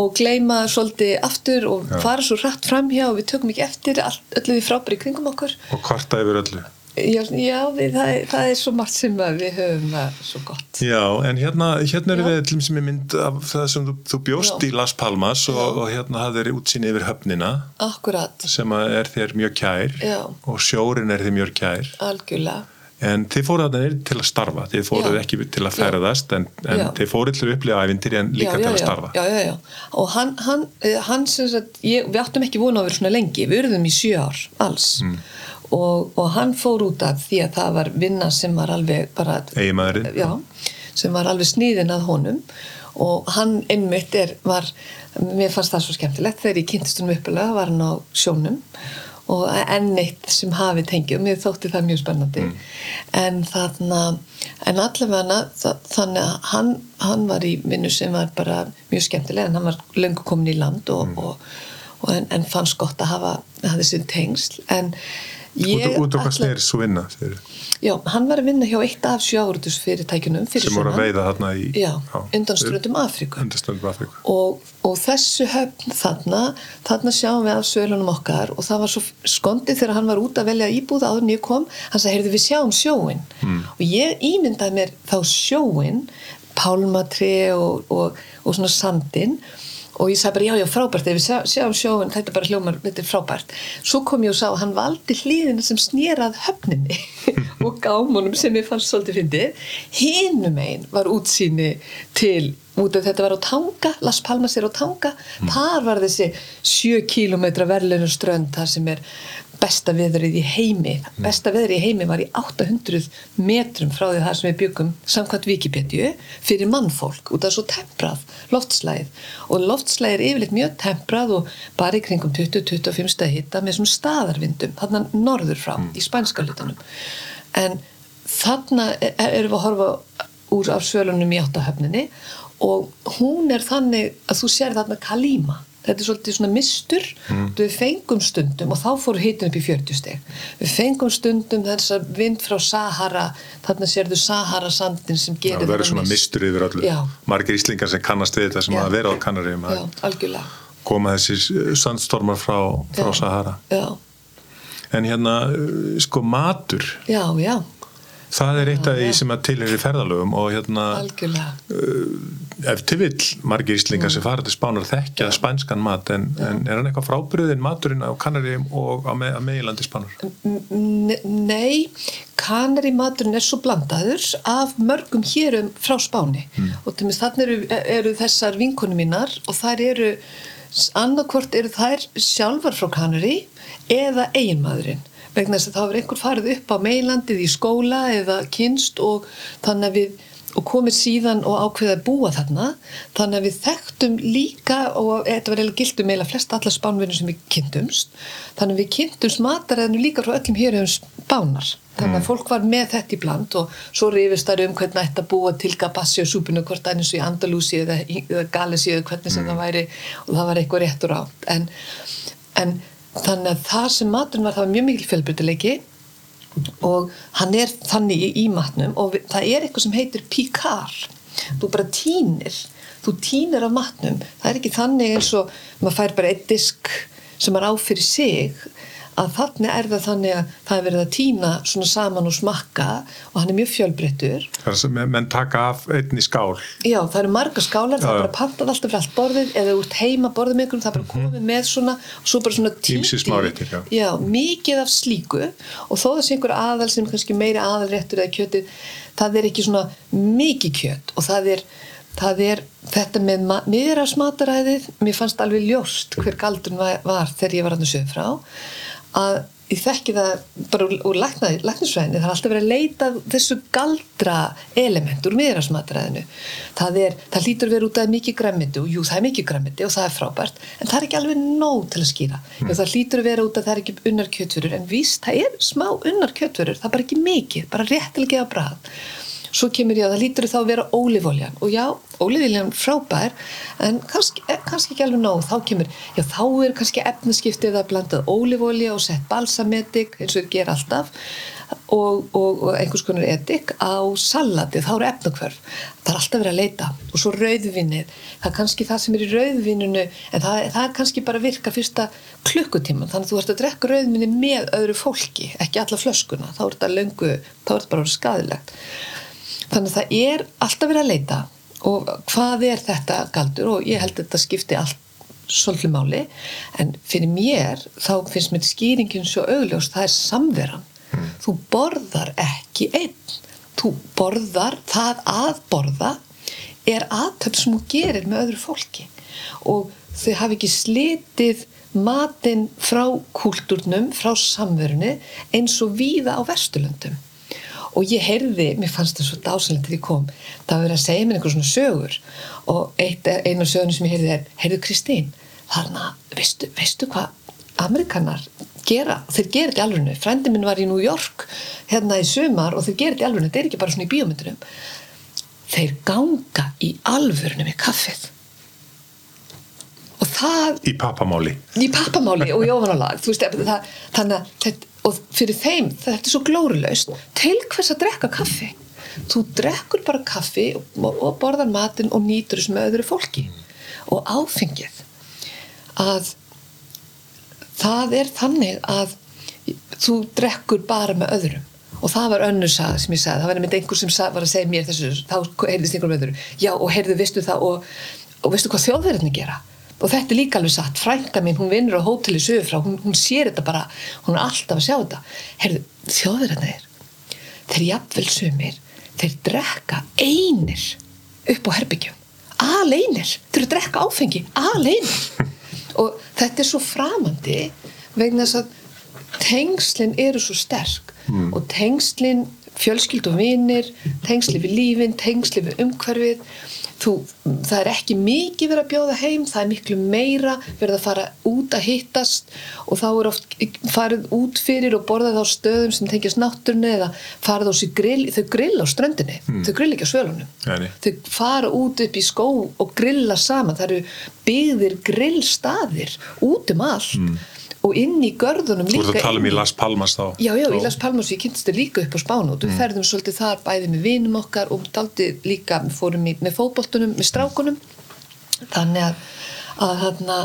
Speaker 2: og gleima svolítið aftur og já. fara svo rætt fram hjá og við tökum ekki eftir öllu því frábæri kringum okkur.
Speaker 1: Og kvarta yfir öllu.
Speaker 2: Já, já við, það, er, það er svo margt sem við höfum svo gott.
Speaker 1: Já, en hérna, hérna eru við til og með mynd af það sem þú, þú bjóst já. í Las Palmas og, og hérna hafði þér útsýni yfir höfnina.
Speaker 2: Akkurat.
Speaker 1: sem er þér mjög kær og sjórin er þér mjög kær.
Speaker 2: Algjörlega
Speaker 1: en þið fóruð þarna til að starfa. Þið fóruð ekki til að ferðast en, en þið fóruð til að upplifa ævindir en líka já, já, til að starfa.
Speaker 2: Já, já, já, og hann, hann, eh, hann sagt, ég, við áttum ekki vona að vera svona lengi. Við verðum í sjö ár, alls. Mm. og, og hann fór út af því að það var vinna sem var alveg bara, já, sem var alveg sníðin að honum. Og hann einmitt er, var mér fannst það svo skemmtilegt. Þegar ég kynntist um uppilega var hann á sjónum og enn eitt sem hafi tengi og mér þótti það mjög spennandi mm. en þarna en allavega þannig að hann, hann var í vinnu sem var bara mjög skemmtilega en hann var löngu komin í land og, mm. og, og en, en fannst gott að hafa þessi tengsl en
Speaker 1: ég út á hvað snerir svo vinna þegar
Speaker 2: Já, hann var að vinna hjá eitt af sjáurðusfyrirtækjunum
Speaker 1: sem voru að veiða þarna í
Speaker 2: já, undanströndum Afríku,
Speaker 1: Afríku.
Speaker 2: Og, og þessu höfn þarna þarna sjáum við af sölunum okkar og það var svo skondið þegar hann var út að velja íbúða áður en ég kom, hann sagði, heyrðu við sjáum sjóin hmm. og ég ímyndaði mér þá sjóin pálmatri og, og, og svona sandin og ég sagði bara já já frábært ef við sjá, sjáum sjóun þetta er bara hljómar, þetta er frábært. Svo kom ég og sá að hann valdi hlýðina sem snýrað höfninni og gámunum sem ég fannst svolítið fyndið. Hinnum einn var útsýni til út af þetta var á Tanga Las Palmas er á Tanga. Mm. þar var þessi 7 km verðlunum strönd þar sem er besta veðrið í heimi. Besta veðrið í heimi var í 800 metrum frá því það sem við byggum samkvæmt Wikipedia fyrir mannfólk út af svo temprað loftslæð og loftslæð er yfirleitt mjög temprað og bara í kringum 20-25 stað hitta með svona staðarvindum þarna norður frá mm. í spænska hlutunum en þarna e-, erum við að horfa úr af svölunum í áttahöfninni og hún er þannig að þú sér þarna Kalíma þetta er svolítið svona mistur mm. við fengum stundum og þá fór hitin upp í 40 steg við fengum stundum þess að vind frá Sahara þarna sérðu Sahara sandin sem gerir
Speaker 1: það verður svona mistur yfir öllu Já. margir íslingar sem kannast við þetta sem Já. að vera á Kanaríum koma þessi sandstormar frá, frá
Speaker 2: Já. Sahara
Speaker 1: en hérna sko matur
Speaker 2: Já, já
Speaker 1: það er eitt af því sem að til er í ferðalögum og hérna
Speaker 2: algjörlega.
Speaker 1: ef til vill margir íslingar sem fara til Spánar þekkja spænskan mat en, en er hann eitthvað frábriðin maturinn á Kanaríum og á, me á meilandi Spánar?
Speaker 2: Nei, kanari maturinn er svo blandaður af mörgum hérum frá Spáni. Og til mér þannig eru, eru þessar vinkonu mínar og þær eru annarkvort eru þær sjálfar frá kanari eða eiginmaðurinn vegna þess að þá er einhver farið upp á meilandið í skóla eða kynst og þannig að við og komið síðan og ákveðið að búa þarna. Þannig að við þekktum líka og þetta var eiginlega gildum eiginlega flest alla spánvinni sem við kynntumst. Þannig að við kynntumst mataræðinu líka frá öllum hér um spánar. Þannig að fólk var með þetta í bland og svo rifist þar um hvernig að búa til gabassi og súpinu hvort það eins og í Andalúsi eða, eða Galesi eða hvernig sem það væri og það var eitthvað réttur átt en, en þannig að það sem maturinn var það var mjög mikil fjölbrytileiki og hann er þannig í, í matnum og við, það er eitthvað sem heitir píkar þú bara tínir þú tínir af matnum. Það er ekki þannig eins og maður fær bara eitt disk sem maður á fyrir sig að þannig er það þannig að það er verið að tína svona saman og smakka og hann er mjög fjölbreyttur.
Speaker 1: Það er menn taka af einn í skál.
Speaker 2: Já, það eru marga skálar, það
Speaker 1: Já,
Speaker 2: er
Speaker 1: já.
Speaker 2: bara pantað alltaf fyrir allt borðið eða út heima borðið með einhverjum, það er bara komið með svona og svo bara svona
Speaker 1: smáréttir, já.
Speaker 2: Já, mikið af slíku. Og þó þessi einhver aðal sem kannski meiri aðalréttur eða kjötið, það er ekki svona mikið kjöt. Og það er það er þetta með miðrasmataræðið, mér fannst alveg ljóst hver galdun var, var þegar ég var hann sögum frá að ég þekki það bara úr, læknisfræðinni, það er alltaf verið að leita að þessu galdra element úr miðrasmataræðinu það er, það hlýtur að vera út af mikið græmiti og jú, það er mikið græmiti og það er frábært en það er ekki alveg nóg til að skýra. Mm. það hlýtur að vera út af það er ekki unnar kjötfurur en víst, það er smá unnar kjötfurur það er bara ekki mikið, bara réttilega gefa brað svo kemur ég að það lítur þá að vera ólífóljan og já, ólífóljan frábær en kannski, eh, kannski ekki alveg nóg. Þá kemur, já þá er kannski efnaskiptið að blandað ólífólja og sett balsamedik eins og gera alltaf og, og, og einhvers konar edik á salati, þá eru efnakvörf það er alltaf verið að leita. Og svo rauðvinnið, það er kannski það sem er í rauðvinninu en það, það er kannski bara virka fyrsta klukkutíman þannig að þú ert að drekka rauðvinni með öðru fólki ekki alla flöskuna, þá er þetta löngu þá er þetta bara skadilegt þannig að það er alltaf verið að leita. Og hvað er þetta galdur? Og ég held að þetta skipti allt svolítið máli. En fyrir mér þá finnst mér skýringin svo augljós. Það er samveran. Þú borðar ekki einn. Þú borðar það að borða er aðtöp sem þú gerir með öðru fólki. Og þau hafi ekki slitið matinn frá kúltúrnum, frá samverunni eins og víða á Vesturlöndum og ég heyrði, mér fannst það svo dásalegt þegar ég kom, það var verið að segja mér einhver svona sögur. Og eitt, einu af sögurinn sem ég heyrði er, heyrðu Kristín þarna, veistu, veistu hvað Amerikanar gera, þeir gera þetta í alvörinu frændi minn var í New York hérna í sumar og þeir gera þetta í alvörinu þetta er ekki bara svona í bíómyndunum. Þeir ganga í alvörinu með kaffið. Og það
Speaker 1: í pappamáli.
Speaker 2: Í pappamáli og í það, þannig að þetta, og fyrir þeim, þetta er svo glórulaust. Til hvers að drekka kaffi? Þú drekkur bara kaffi og, og borðar matinn og nýtur þessu með öðru fólki. Og áfengið. Að það er þannig að þú drekkur bara með öðrum. Og það var önnur saga sem ég sagði. Það var einmitt einhver sem var að segja mér þessu þá heyrðist einhver með öðru. Já og heyrðu veistu það og, og veistu hvað þjóðverðinni gera og þetta er líka alveg satt, frænka mín hún vinnur á hóteli sögur frá, hún, hún sér þetta bara. Hún er alltaf að sjá þetta. Heyrðu, þjóðverðinni er þeir jafnvel sumir, þeir drekka einir upp á herbyggjum aleinir, þeir drekka áfengi. Aleinir. Og þetta er svo framandi vegna þess að tengslinn eru svo sterk. Mm. og tengslinn fjölskyld og vinir, tengsli við lífin tengsli við umhverfið þú, það er ekki mikið verið að bjóða heim það er miklu meira verið að fara út að hittast og þá er oft farið út fyrir og borðað á stöðum sem tengjast náttúrunni eða farið á sér grill, þau grill á ströndinni þau grill ekki á svölunum. Þau fara út upp í skó og grilla saman það eru byggðir grillstaðir út um allt og inn í görðunum
Speaker 1: Þú
Speaker 2: líka
Speaker 1: ert að tala um í. Las Palmas þá
Speaker 2: Já, já, í Las Palmas kynntist þau líka upp á Spánu og við ferðum svolítið þar bæði með vinum okkar og daldi líka, við fórum í, með fótboltunum með strákunum þannig að, að þarna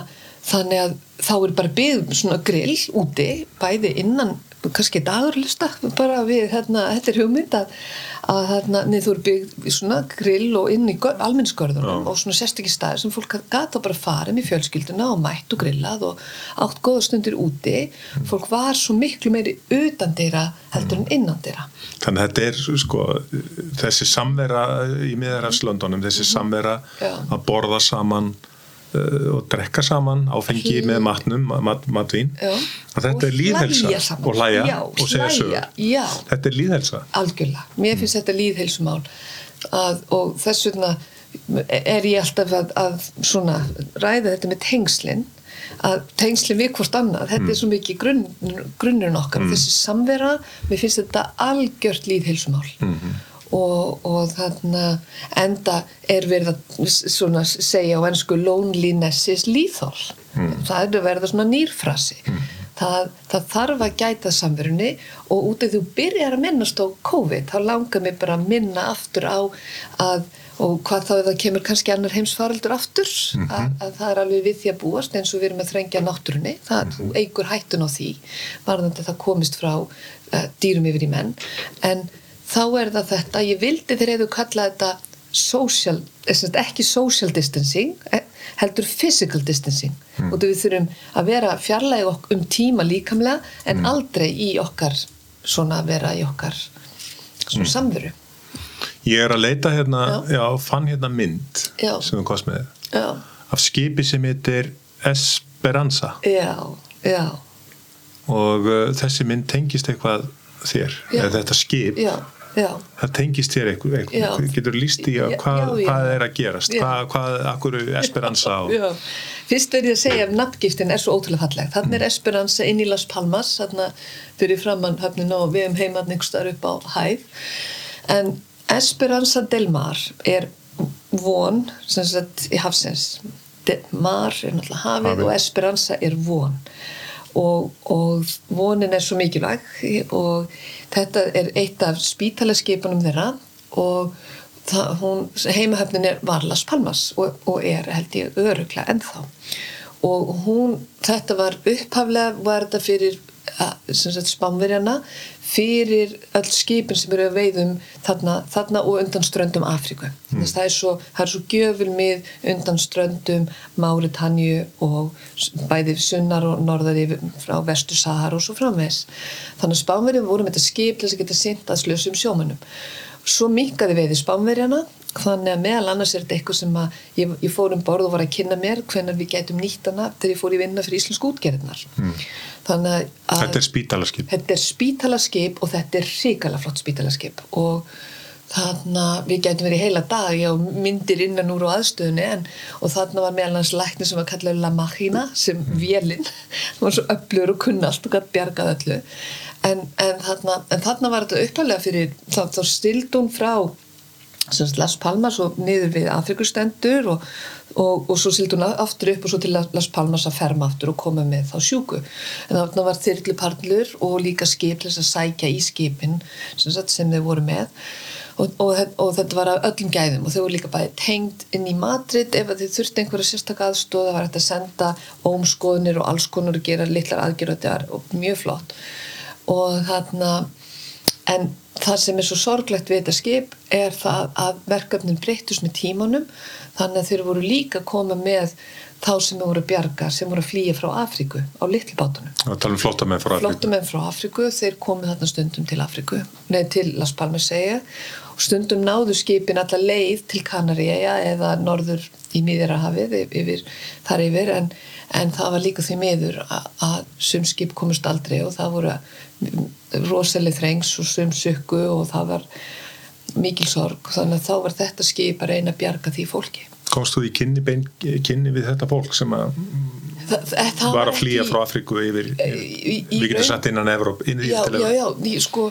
Speaker 2: þannig að þá er bara byggð svona grill úti bæði innan kannski dagurlista bara við hérna, þetta er hugmynd að, að hérna, neð þú eru byggð svona grill og inn í almennsgörðunum og svona sérstakki staðir sem fólk gata bara farið með fjölskylduna og mætt og grillað og átt góða stundir úti. Fólk var svo miklu meiri utan þeirra heldur en innan þeirra
Speaker 1: Þannig að þetta er sko þessi samvera í miðarafslöndunum þessi samvera
Speaker 2: Já.
Speaker 1: að borða saman og drekka saman áfengi með matnum, mat, matvín. Að þetta
Speaker 2: Og
Speaker 1: er líðhelsa og hlæja
Speaker 2: Já,
Speaker 1: og segja sögur. þetta er líðhelsa
Speaker 2: algjörlega, mér finnst þetta líðheilsumál að, og þess vegna er ég alltaf að, að svona ræða þetta með tengslin að tengslin við hvort annað. Þetta er svo mikið grunn, grunnurinn okkar þessi samvera, mér finnst þetta algjört líðheilsumál og, og þarna enda er verið að svona segja á ennsku loneliness is lethal. Það er að verða svona nýrfrasi. Það, það þarf að gæta samverunni og út af því þú byrjar að minnast á COVID, þá langar mér bara að minna aftur á að og hvað þá það kemur kannski annar heimsfaraldur aftur, að, að það er alveg við því að búast eins og við erum að þrengja náttúrunni. Það eigur hættun á því varðandi að það komist frá uh, dýrum yfir í menn, en þá er það þetta, ég vildi þegar hefðu kallað þetta social, eh, ekki social distancing eh, heldur physical distancing. Og við þurfum að vera fjarlæg um tíma líkamlega en aldrei í okkar svona vera í okkar svona samveru.
Speaker 1: Ég er að leita hérna, já, fann hérna mynd
Speaker 2: Já.
Speaker 1: sem þú komst með.
Speaker 2: Já,
Speaker 1: af skipi sem heitir Esperanza.
Speaker 2: Já, já.
Speaker 1: Og uh, þessi mynd tengist eitthvað þér,
Speaker 2: Já.
Speaker 1: þetta skip.
Speaker 2: Já, já,
Speaker 1: það tengist þér eitthvað, eitthvað getur líst í að hvað, hvað er að gerast hvað, hvað, akkur Esperanza og,
Speaker 2: já. Fyrst verð ég að segja að nafngiftin er svo ótrúlega falleg. Þannig er Esperanza inn í Las Palmas, þarna fyrir framann höfnin og við um heimann einhverstaðar upp á hæð. En Esperanza del Mar er von, sem sagt, í hafsins. De, mar er náttúrulega hafið
Speaker 1: Hafið.
Speaker 2: og Esperanza er von. Og, og vonin er svo mikilvæg og þetta er eitt af spítalaskipunum þeirra og það, hún, heimahöfnin er var Las Palmas og, og er held ég öruglega ennþá. Og hún, þetta var upphaflega var þetta fyrir spánverjana fyrir öll skipin sem eru að veiðum þarna, þarna og undan ströndum Afríku. Mm. Það er svo, svo gjöful mið undan ströndum Máritanju og bæði sunnar og norðar yfir frá vestu Sahar og svo framvegs. Þannig að spánverjum voru með þetta skip til þess að geta sint að slösum sjómanum. Svo minkaði veiði spánverjana þannig að meðal annars er þetta eitthvað sem að ég, ég fór um borð og var að kynna mér hvenar við gætum nýtt hana þegar ég fór í vinna fyrir Íslensk útgerðnar. Mm. Þannig að
Speaker 1: þetta er spítalaskip.
Speaker 2: Þetta er spítalaskip og þetta er hrikalega flott spítalaskip. Og þannig að við gætum verið heila dag já, myndir innan úr á aðstöðunni en, og þannig var meðal hans lækni sem var kallað La Machina sem vélinn það var svo öflugur og kunnalt og gætt bjargað öllu. En, en, þarna var þetta upplæðlega fyrir þá, þá Las Palmas og niður við Afrikustendur og, og, og svo sildi hún aftur upp og svo til Las Palmas að ferma aftur og koma með þá sjúku. En þarna var þyrluparlur og líka skip þess að sækja í skipin sem, sagt, sem þeir voru með. Og, og, þetta var af öllum gæðum og þau voru líka bæði tengd inn í Madrid ef þið þurfti einhverja sérstaka aðstóð það var hægt að senda ómskoðunir og alls konar og gera litlar aðgerðar og mjög flott. Og þarna en það sem er svo sorglegt við þetta skip er það að verkefnin breytust með tímanum þannig að þeir voru líka að koma með þá sem voru að bjarga sem voru að flýja frá Afríku á litlbátunum
Speaker 1: og tala um flottamenn frá Afríku.
Speaker 2: Flottumenn frá Afríku, þeir komið þarna stundum til Afríku, neð til Las Palmas segja og stundum náðu skipin alla leið til Kanaríja eða norður í Míðirahafið yfir, þar yfir en, en það var líka því miður að, að sum skip komust aldrei og það voru rosaleg þrengs og sum sukku og það var mikil sorg. Þannig að þá var þetta skip að reyna að bjarga því fólki.
Speaker 1: Komst þú í kynni, bein, kynni við þetta fólk sem að
Speaker 2: Þa, það
Speaker 1: var að flýja frá Afríku yfir,
Speaker 2: í- í
Speaker 1: við getum satt innan Evróp inn
Speaker 2: já, já, já, ég, sko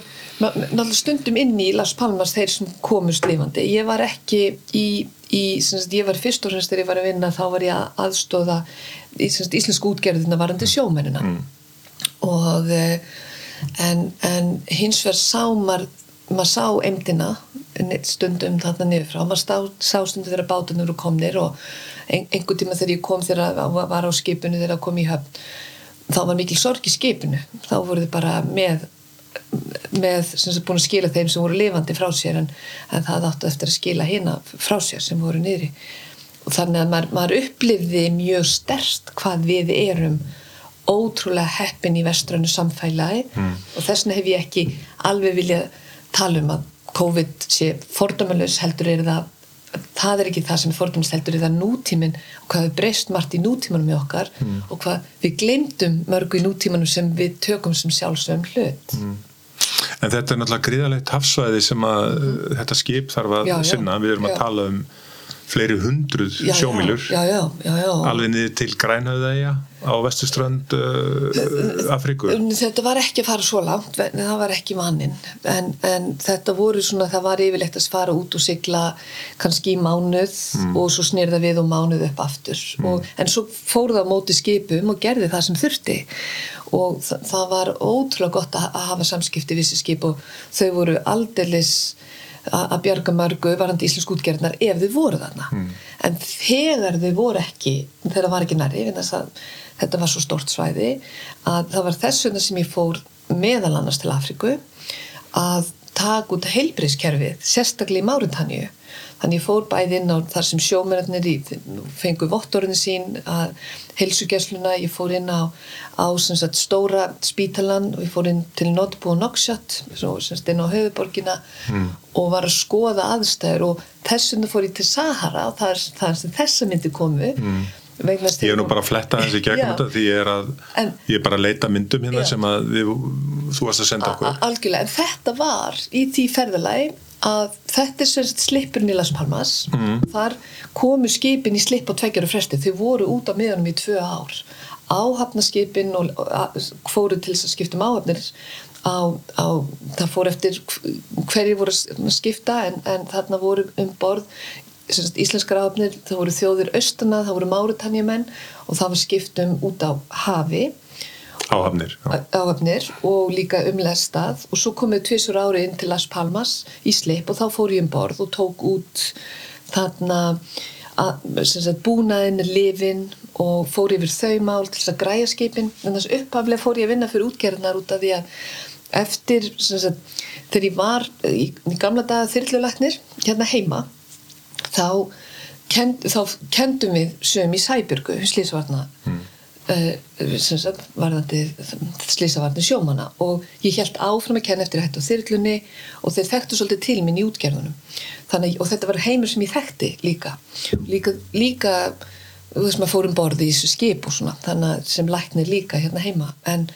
Speaker 2: náttúrulega stundum inn í Las Palmas þeir sem komust lifandi. Ég var ekki í, í sagt, ég var fyrst og fremst þegar ég var að vinna þá var ég að aðstóða í sagt, íslensku útgerðina varandi sjómennina. Og eh, en, en hins vegar sámar maður sá emdina stundum þarna niður frá. Maður sá, sá stundum þegar bátunum eru komnir og ein, einhver tíma þegar ég kom þegar var á skipinu þegar kom í höfn þá var mikil sorg í skipinu. Þá voru þið bara með með sem sem búin að skila þeim sem voru lifandi frá sér en, en það áttu eftir að skila hérna frá sér sem voru niðri og þannig að maður, maður upplifði mjög stærst hvað við erum ótrúlega heppin í veströnu samfælagi mm. og þess vegna hef ég ekki alveg viljað tala um að COVID sé fordómalus heldur er það það er ekki það sem er fordómalus heldur er það nútíminn og hvað við breyst margt í nútímanum með okkar mm. og hvað við glemdum mörgu í nútímanum sem við tökum sem sjálfsögum hlut mm.
Speaker 1: En þetta er náttúrulega gríðalegt hafsvæði sem að þetta skip þarf að já, sinna, við erum já. að tala um fleiri hundruð sjómílur. Alveg niður til Grænhauðæja á vestuströnd uh, Afríku?
Speaker 2: Þetta var ekki að fara svo langt það var ekki mannin en, en þetta voru svona, það var yfirlegt að fara út og sigla kannski í mánuð mm. og svo snýrða við og mánuð upp aftur. Mm. og, en svo fór það á móti skipum og gerði það sem þurfti. Og það, það var ótrúlega gott að, að hafa samskipti við þessi skip og þau voru aldeilis að bjarga mörgu varandi íslensk útgerðnar ef þau voru þarna mm. en þegar þau voru ekki þegar það var ekki næri þetta var svo stort svæði að það var þess vegna sem ég fór meðal annars til Afriku að taka út heilbríðskerfið sérstaklega í Márintanju Þannig fór bæði inn á þar sem sjómennir fengu vottorinu sín að helsugjæsluna, ég fór inn á, á sagt, stóra spítalan og ég fór inn til Notbu og Noksjött, inn á höfuborgina mm. og var að skoða aðstæður og þessum fór ég til Sahara og það er það sem þessa myndi komu. Mm.
Speaker 1: Ég er nú bara að fletta þessi gegnum þetta því ég er að, en, ég er bara að leita myndum hérna já. sem að þið, þú varst að senda okkur.
Speaker 2: Algjörlega, en þetta var í því ferðalagi að þetta er svona slipurinn í Las Palmas. Mm. þar komu skipin í slip á tveggjaru fresti. Þau voru út á miðanum í tvö ár. Áhafnaskipin og fóru til þess að skiptum áhafnir. Á, á, það fór eftir hverju voru að skipta en, en þarna voru um borð íslenskar áhafnir, það voru þjóðir austana, það voru márutanjumenn og það var skiptum út á hafi
Speaker 1: Áhafnir.
Speaker 2: Áhafnir og líka umlestað og svo komum við tvisur ári inn til Las Palmas í sleip og þá fór ég um borð og tók út þarna að, búnaðin, lifin og fór yfir þau mál til þess að græja skipin. En þess upphaflega fór ég að vinna fyrir útgerðnar út af því að eftir sagt, þegar ég var í, í gamla daga þyrlulegnir hérna heima þá, kend, þá kendum við sögum í Sæbjörgu, Slísvarna mm uh, varðandi slísavarnir sjómana og ég held áfram að kenna eftir þetta á þyrlunni og þeir þekktu svolítið til minn í útgerðunum. Þannig, og þetta var heimur sem ég þekkti líka. Líka, líka þú veist maður fórum borði í þessu skip og svona þannig sem læknir líka hérna heima. En,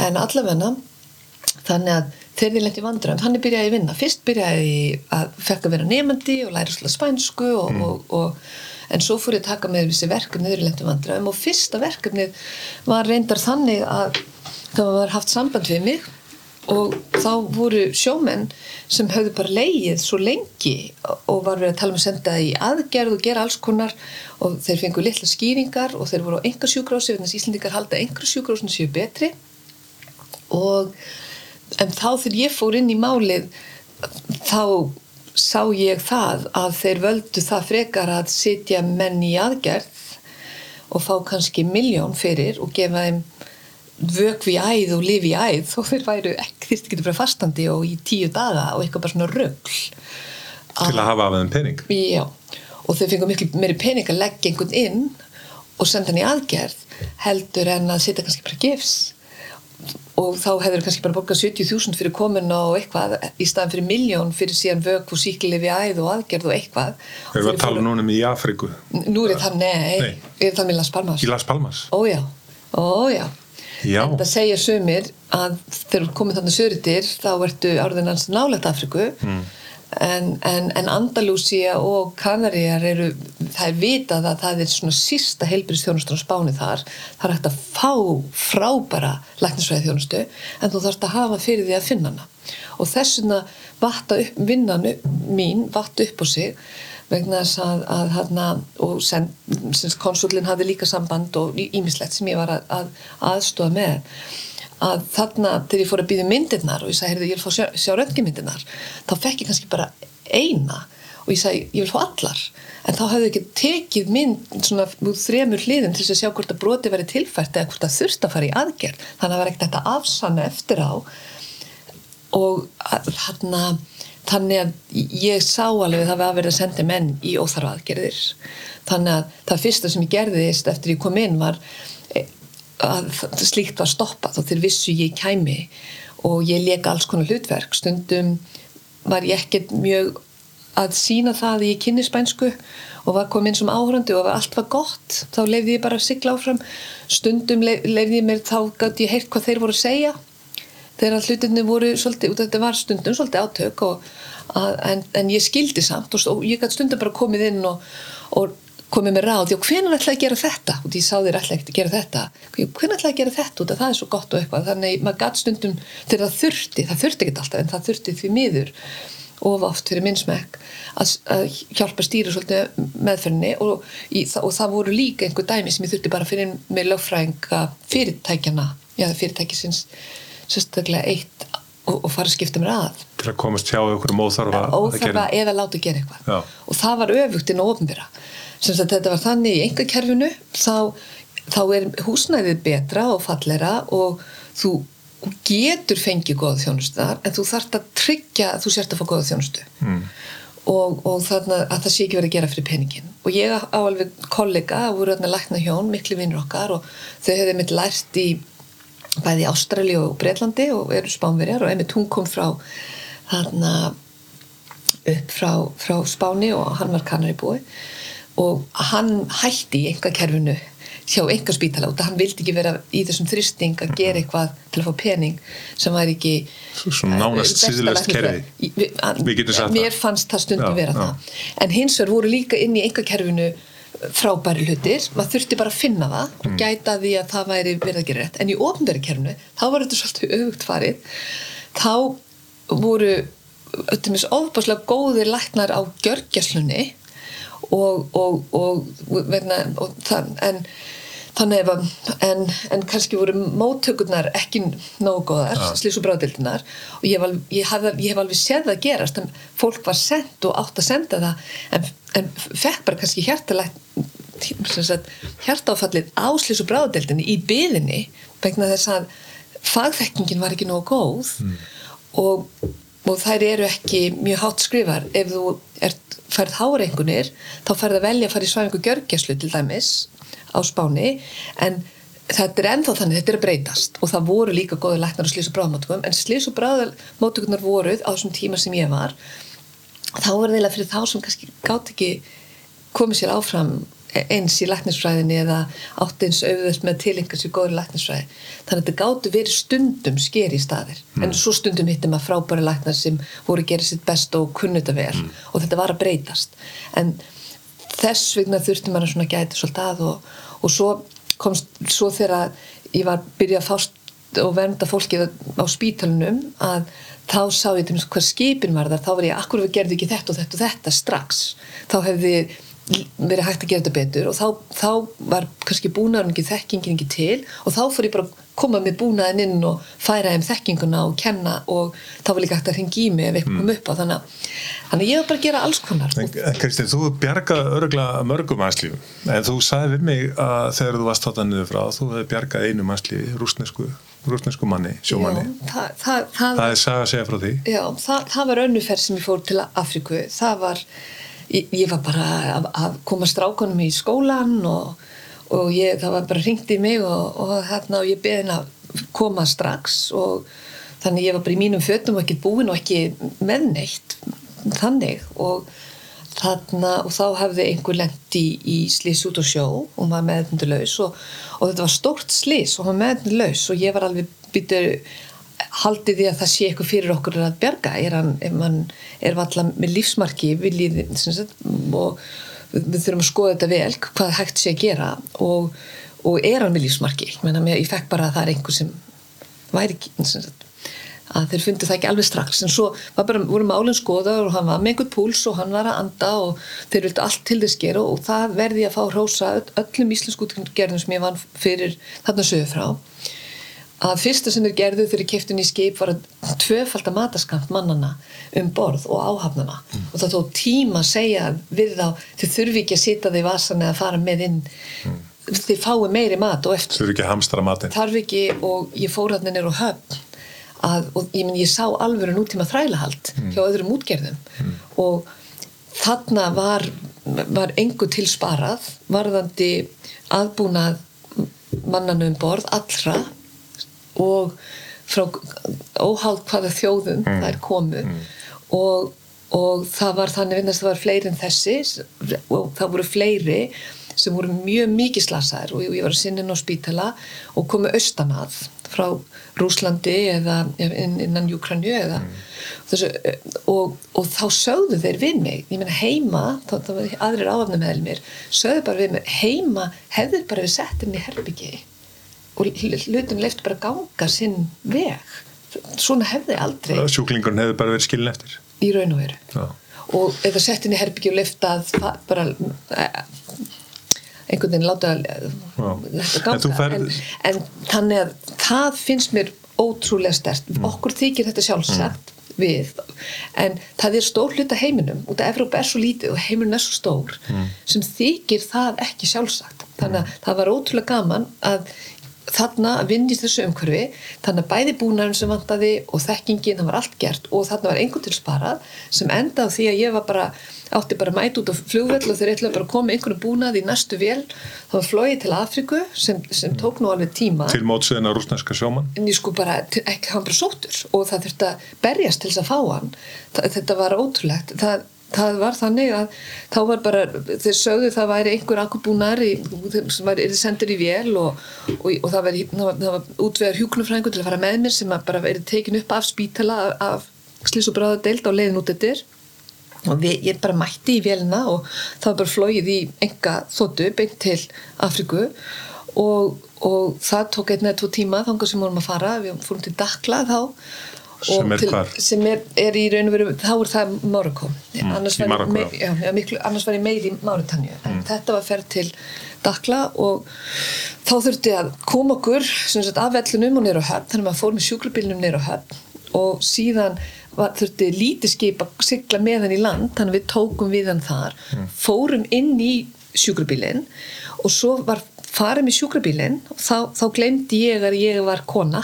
Speaker 2: en allavegna þannig að þegar ég lendi vandræðum þannig byrjaði ég að vinna, fyrst byrjaði ég að fekk að vera nefandi og læra svolítið spænsku og, mm. og, og en svo fór ég að taka með þessi verkefni öðrulendum vandræðum og fyrsta verkefnið var reyndar þannig að það var haft samband við mig og þá voru sjómenn sem höfðu bara leið svo lengi og var verið að tala um að senda í aðgerð og gera alls konar og þeir fengu litla skýringar og þeir voru á enga sjúkrási þannig að Íslandikar halda enga sjúkrásinu séu betri. Og en þá þegar ég fór inn í málið þá sá ég það að þeir völdu það frekar að sitja menn í aðgerð og fá kannski miljón fyrir og gefa þeim vökvi æð og lifi æð og þeir væru ekki þýrst ekki bara fastandi og í tíu daga og eitthvað bara svona röggl
Speaker 1: til að hafa af þeim pening.
Speaker 2: Já og þeir fengið miklu meiri pening að leggja einhvern inn og senda hann í aðgerð heldur en að sitja kannski bara gifs og þá hefur kannski bara borgað 70.000 fyrir komin og eitthvað í staðan fyrir miljón fyrir síðan vöku, síklifi, æð og aðgerð og eitthvað.
Speaker 1: Við erum að tala núna um í Afriku
Speaker 2: Nú er það, nei, nei. er það með Las Palmas.
Speaker 1: Í Las Palmas?
Speaker 2: Ójá, ójá En það segja sumir að þegar þú komið þannig söritir þá ertu árðinans nálegt Afriku mm en, en, en Andalúsia og Kanaríjar eru það er vitað að það er svona sísta heilbyrðstjónustur á spáni þar. Það er hægt að fá frábæra læknisvæði þjónustu en þú þarfst að hafa fyrir því að finna hana. Og þessuna vatta upp vinnanu mín vatta upp á sig vegna þess að, að hana, og sen, konsulin hafði líka samband og ímislegt sem ég var að, að aðstofa með að þarna þegar ég fór að býða myndirnar og ég sagði, heyrðu, ég vil fá sjá, sjá röntgenmyndirnar þá fekk ég kannski bara eina og ég sagði, ég vil fá allar. En þá hafði ekki tekið mynd svona úr þremur hliðum til að sjá hvort að broti verið tilfært eða hvort að þurft að fara í aðgerð. Þannig að það var ekkert þetta afsanna eftir á. Og þarna þannig að ég sá alveg það var að vera að senda menn í óþarfa aðgerðir. Þannig að það fyrsta sem ég gerðist eftir ég kom inn var að slíkt var stoppað og þeir vissu ég kæmi. Og ég leka alls konar hlutverk. Stundum var ég ekkert mjög að sína það að ég kynni spænsku og var komin sem áhörandi og allt var gott. Þá lefði ég bara að sigla áfram. Stundum lefði ég mér þá gæti ég heyrt hvað þeir voru að segja. Þegar hlutinni voru svolítið, þetta var stundum svolítið átök og, að, en, en ég skildi samt og, og ég gæti stundum bara komið inn og, og komið með ráð og hvernig ætlaði að gera þetta? Og ég sá þér ætlaði ekki að gera þetta. Hvernig ætlaði að gera þetta? Út af það er svo gott og eitthvað. Þannig maður gæti stundum þegar það þurfti það þurfti ekki alltaf en það þurfti því miður of oft fyrir minnsmæk að, að hjálpa stýra svolítið meðferðinni og, og það voru líka einhver dæmi sem ég þurfti bara fyrir með lögfræðinga fyrirtækjana já fyrirtækisins sérstaklega eitt og, og fara að skipta mér að.
Speaker 1: Til að komast hjá okkur um óþarfa
Speaker 2: óþarfa eða láta gera eitthvað. Já. og það var öfugt inn á ofnbyrra þetta var þannig í enga kerfinu þá, þá er húsnæðið betra og fallera og þú getur fengið góða þjónustu þar en þú þarfst að tryggja að þú sért að fá góða þjónustu. Mm. og, og þannig að það sé ekki verið að gera fyrir peningin og ég á alveg kollega, voru lækna hjón, miklu vinnur okkar og þau hefði mitt lært í bæði Ástrali og Breitlandi og eru spánverjar og einmitt hún kom frá þarna upp frá, frá Spáni og hann var kannar í búi og hann hætti í enga kerfinu hjá enga spítala og hann vildi ekki vera í þessum þristing að gera eitthvað til að fá pening sem var ekki
Speaker 1: Svona nánast síðilegst kerfi.
Speaker 2: Við getum sagt það. Mér fannst það stundum já, vera já. það. En hins vegar voru líka inn í enga kerfinu frábæri hlutir, maður þurfti bara að finna það og mm. gæta því að það væri verið að gera rétt. En í ofnverðarkerfnu, þá var þetta svolítið auðvugt farið. Þá voru öttumis ofbáslega góðir læknar á gjörgjaslunni og, og, og, og það, en þannig að en, en kannski voru móttökurnar ekki nógu góðar ja. slís og ég hef, alveg, ég, hef, ég hef alveg séð það gerast en fólk var sendt og átt að senda það en, en fekk bara kannski hjertalegt hjertáfallið á slís og bráðildinni í byðinni vegna þess að fagþekkingin var ekki nógu góð mm. og, og þær eru ekki mjög hátt skrifar. Ef þú ert færð hárengunir þá færð að velja að fara í svæfingu gjörgjæslu til dæmis á spáni. En þetta er ennþá þannig, þetta er að breytast. Og það voru líka góði læknar og slís og bráðmáttökum en slís og bráðmáttökunar voruð á þessum tíma sem ég var. Þá var það eiginlega fyrir þá sem kannski gátt ekki komið sér áfram eins í læknisfræðinni eða átt eins auðvöld með tilengar sér góður læknisfræði. Þannig að þetta gáttu verið stundum sker í staðir. Mm. en svo stundum hittum að frábæri læknar sem voru að gera sitt best og kunnuta vel mm. og þetta var að breytast. En þess vegna þurfti maður að gæti svolítið að og, og svo komst, svo þegar ég var byrjað að fást og vernda fólkið á spítalunum að þá sá ég til hvað skipin var þar. Þá var ég, akkur við gerðum ekki þetta og þetta og þetta strax? Þá hefði verið hægt að gera þetta betur og þá, þá var kannski búnaðurinn ekki þekkingin ekki til og þá fór ég bara að koma með búnaðin inn og færa þeim þekkinguna og kenna og þá var líka hægt að ringi í mig ef eitthvað kom mm. upp á. Þannig, þannig að ég var bara að gera alls konar.
Speaker 1: Kristinn, þú bjargaði öruglega mörgum mannslífum. En þú sagði við mig að þegar þú varst þáttan niður frá þú hefði bjargað einu mannslífi rúsnesku, rúsnesku manni, sjómanni. Það, það, það, það er sagað að segja frá því.
Speaker 2: Já, það var önnuferð sem ég fór til Afriku það var ég, ég var bara að, að koma strákunum í skólan og, og ég, það var bara ringt í mig og, og hérna og ég beðin að koma strax og þannig ég var bara í mínum fötum og ekki búin og ekki meðneitt þannig og þarna og þá hefði einhver lendi í, slís út á sjó og maður meðnundulaus og, og þetta var stórt slís og maður meðnundulaus og ég var alveg byttur haldið því að það sé eitthvað fyrir okkur að berga er hann, ef mann er valla með lífsmarki viljið og við þurfum að skoða þetta vel hvað hægt sé að gera og, og er hann með lífsmarki? Menna, ég fekk bara að það er einhver sem væri ekki að þeir fundi það ekki alveg strax. En svo bara, voru málinn skoða og hann var með einhvern púls og hann var að anda og þeir vildi allt til þess gera og það verði að fá hrósa öllum íslensku gerðum sem ég vann fyrir þarna sögur frá að fyrsta sem þeir gerðu þegar keftin í skip var að tvöfalda mataskamt mannana um borð og áhafnana. Mm. og það tók tíma að segja við þá þau þurfi ekki að sita þau í vasan eða fara með inn. Mm. þau fái meiri mat og eftir.
Speaker 1: Þurfi ekki að hamstra matin
Speaker 2: þarf ekki og ég fór hann nýr á höfn að, og ég, minn, ég sá alveg nútíma þrælahald mm. hjá öðrum útgerðum. Og þarna var, var engu til sparað varðandi aðbúnað mannanu um borð allra og frá óháð hvaða þjóðum mm. er komu mm. og, og það var þannig að það var fleiri en þessi og það voru fleiri sem voru mjög mikið slasaðir og ég var að sinna inn á spítala og komu austanað frá Rúslandi eða innan Júkranju eða mm. þessu, og, og þá sögðu þeir við mig, ég menna heima þá, þá var aðrir áhafnum meðal mér sögðu bara við mig, heima hefðu bara við sett inn í herbyggi og hlutin lefti bara ganga sinn veg. Svona hefði aldrei
Speaker 1: sjúklingurinn hefði bara verið skilin eftir.
Speaker 2: Í raun og veru. Já. og eða sett inn í herbyggi og leftað bara eh, einhvern veginn láta þetta ganga.
Speaker 1: fer...
Speaker 2: en, en þannig að það finnst mér ótrúlega stert mm. okkur þykir þetta sjálfsagt mm. við en það er stór hluta heiminum. Og það Evrópa er svo lítið og heiminum er svo stór mm. sem þykir það ekki sjálfsagt. Þannig að það var ótrúlega gaman að þarna að vinni þessu umhverfi þannig að bæði búnarinn sem vantaði og þekkingin, það var allt gert og þarna var einhvern til sparað sem enda á því að ég var bara, átti bara mæt út á flugveld og þeir ætlaði bara að koma einhvern búnað í næstu vél, það var flóið til Afriku sem, sem tók nú alveg tíma.
Speaker 1: Til mótsiðin að rúsneska sjóman?
Speaker 2: En ég sko bara, ekki hann bara sótur og það þurfti að berjast til þess að fá hann. Þetta var ótrúlegt, það það var þannig að þá var bara, þeir sögðu það væri einhver akkubúnar sem var sendur í vél og, og, og það var, var útvegar hjúknufræðingur til að fara með mér sem bara verið tekin upp af spítala af slís og bráðadeild á leiðin út eftir. Og við, ég bara mætti í vélina og það var bara flóið í enga þóttu beint til Afriku og, og það tók einn eða tvo tíma þangar sem vorum að fara, við fórum til Dakla þá
Speaker 1: sem er
Speaker 2: til,
Speaker 1: hvar?
Speaker 2: sem er, er í raun og veru þá er það Marokko
Speaker 1: mm,
Speaker 2: annars, annars var ég meir í Máritanju en
Speaker 1: Mm.
Speaker 2: þetta var ferð til Dakla og þá þurfti að koma okkur sem sagt, af vellunum og neyra á höfn þannig að maður fór með sjúkrabílnum neyra á höfn. Og síðan var, þurfti lítið skip að sigla með hann í land þannig að við tókum við hann þar. Fórum inn í sjúkrabílinn og svo var farið með sjúkrabílinn og þá, þá glemdi ég að ég var kona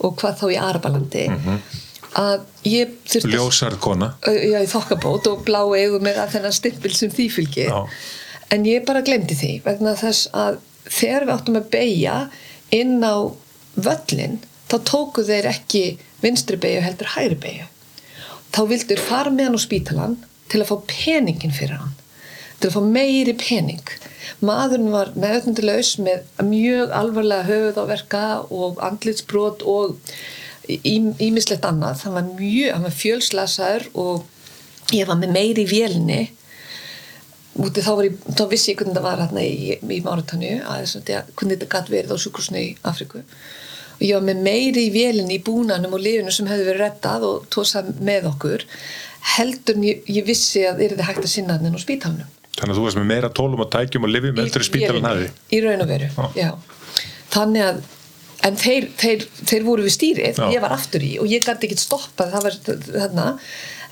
Speaker 2: og hvað þá í Arabalandi að ég þurfti
Speaker 1: Ljósarð kona.
Speaker 2: Já, í þokkabót og blá eigu með þennan stimpil sem því fylgir.
Speaker 1: Já.
Speaker 2: en ég bara glemdi því vegna þess að þegar við áttum að beigja inn á völlin þá tóku þeir ekki vinstri beigju heldur hægri beigju þá vildur fara með hann á spítalan til að fá peningin fyrir hann til að fá meiri pening. Maðurinn var meðöfnundilegs með mjög alvarlega höfuðáverka og andlitsbrot og ímislegt annað. Hann var mjög, hann var fjölslasaður og ég var með meiri í vélni úti þá, var ég, þá vissi ég hvernig það var hérna í, í Máratanju að þess að hvernig þetta gæti verið á sjúkursnu í Afriku og ég var með meiri í vélinni í búnanum og lifinu sem hefði verið rettað og tósað með okkur heldur en ég, ég vissi að er þetta hægt að sinna hann á spítalunum
Speaker 1: Þannig að þú varst með meira tólum og tækjum og lifið með eldur spítalan hafi
Speaker 2: í raun og veru,
Speaker 1: Já.
Speaker 2: já. þannig að en þeir, þeir, þeir voru við stýrið
Speaker 1: Já.
Speaker 2: ég var aftur í og ég gæti ekki stoppað það var þarna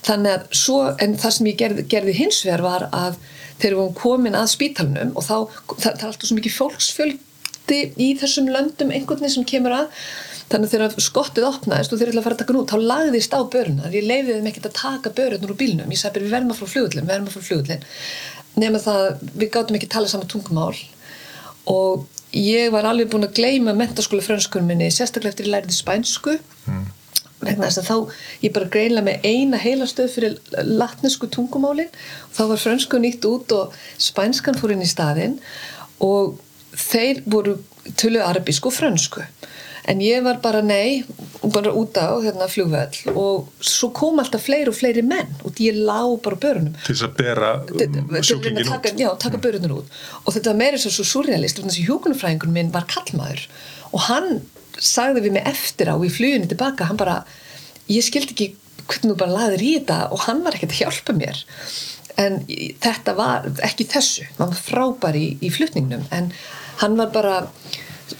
Speaker 2: þannig að svo, en það sem ég gerði, gerði hins vegar var að þeir voru komin að spítalunum og þá, það, það er alltaf svo mikið fólksfjöldi í þessum löndum einhvern veginn sem kemur að þannig að þegar skottið opnaðist og þeir ætla að fara að taka nút þá lagðist á böruna, ég leiði þeim ekkert að taka börunur úr bílnum, ég sagði við verðum að frá við verðum að frá flugullin nema það, við gátum ekki tala saman tungumál. Og ég var alveg búin að gleyma mentaskóla frönskunum minni, sérstaklega eftir ég læriði spænsku.
Speaker 1: Mm.
Speaker 2: vegna þess að þá ég bara greinlega með eina heilastöð fyrir latnesku tungumálin. Og þá var frönsku nýtt út og spænskan fór inn í staðinn. Og þeir voru tölu arabísku og frönsku en ég var bara nei bara út á hérna flugvöll. Og svo kom alltaf fleiri og fleiri menn og ég lá bara börunum.
Speaker 1: Til þess að bera um, sjúklingin út.
Speaker 2: taka, já, taka börunur út. Og þetta var meira svo, surrealist þannig að hjókunarfræðingun minn var kallmaður. Og hann sagði við mig eftir á í fluginu tilbaka, hann bara ég skildi ekki hvernig þú bara laðir í þetta. Og hann var ekkert að hjálpa mér. En þetta var ekki þessu. Hann var frábær í, í flutningnum. En hann var bara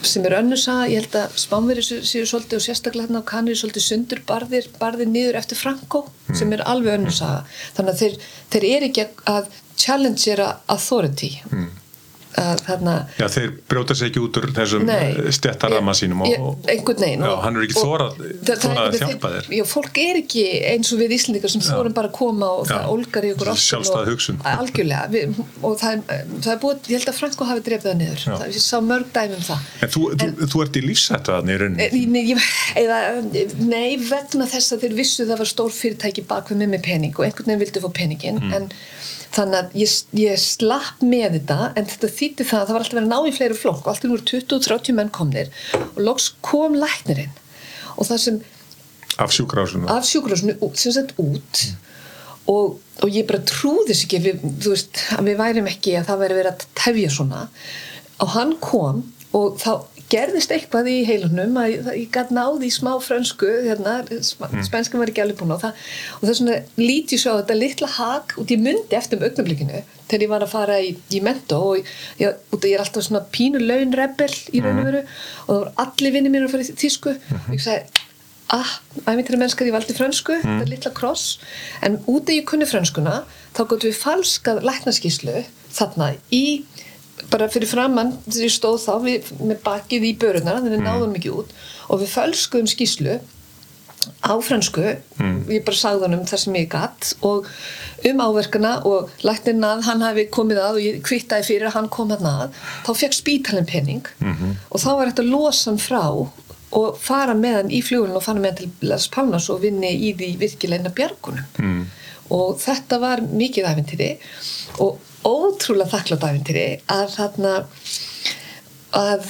Speaker 2: sem er önnur saga, ég held að Spánveri séu svolítið og sérstaklega hérna á Kanari svolítið sundur barðir, barðir niður eftir Franco sem er alveg önnur saga. Þannig að þeir, þeir eru ekki að challengera authority.
Speaker 1: Hmm.
Speaker 2: Að þarna
Speaker 1: Já, þeir brjóta sig ekki út úr þessum stjættarama sínum og, og
Speaker 2: einhvern veginn
Speaker 1: já,
Speaker 2: og-
Speaker 1: hann er ekki þórað
Speaker 2: það- það
Speaker 1: að hjálpa þér
Speaker 2: já, fólk er ekki eins og við Íslendingar sem þórum bara að koma og það
Speaker 1: Já.
Speaker 2: olgar í
Speaker 1: Þessi sjálfstæða hugsun.
Speaker 2: algjörlega, við, og það er, það er búið, ég held að Franko hafi drefið það niður
Speaker 1: Já.
Speaker 2: það, ég sá mörg dæmi um það
Speaker 1: En þú, þú, þú ert í lífsættu þannig í rauninni
Speaker 2: Eh, Nei, ég, eða, nei, vegna þess að þeir vissu það var stór fyrirtæki bak við mig með pening og einhvern veginn vildi fá peningin
Speaker 1: Mm.
Speaker 2: en þannig að ég, ég slapp með þetta en þetta þýtti það að það var alltaf verið að ná í fleiri flokk og alltaf voru 20-30 menn komnir og loks kom læknirinn og það sem
Speaker 1: af sjúkrásinu
Speaker 2: af sjúkrásinu sem sett út og, og ég bara trúði þess ekki við, veist, að við værim ekki að það væri verið að tefja svona. Og hann kom og þá gerðist eitthvað í heilunum að ég, ég gæti náði í smá frönsku hérna, mm. spenskan var ekki alveg búin á það. Og það er svona lítið svo á þetta litla hak út í mundi eftir um augnablikinu þegar ég var að fara í, í mentó og ég, ég, af ég er alltaf svona pínu launrebel í raun og veru og það voru allir vinni mínu að fara í tísku og ég sagði ah, æmyndir mennskar ég valdi frönsku. Þetta er litla kross. En út af ég kunni frönskuna þá gotum við falskað læknaskíslu þarna í bara fyrir framann þegar ég stóð þá við, með bakið í börunar þannig við náðum ekki út. Og við fölskuðum skíslu á fransku ég bara sagði hann um það sem ég gatt og um áverkana og læknirinn að hann hafi komið að og ég kvittaði fyrir að hann kom að að. Þá fekk spítalinn penning og þá var þetta að losa hann frá og fara með hann í flugulun og fara með hann til Las Palmas og vinni í því virkilegna bjargunum. Mm. og þetta var mikið æfintýri og ótrúlega þakklátt æfintýri að þarna að,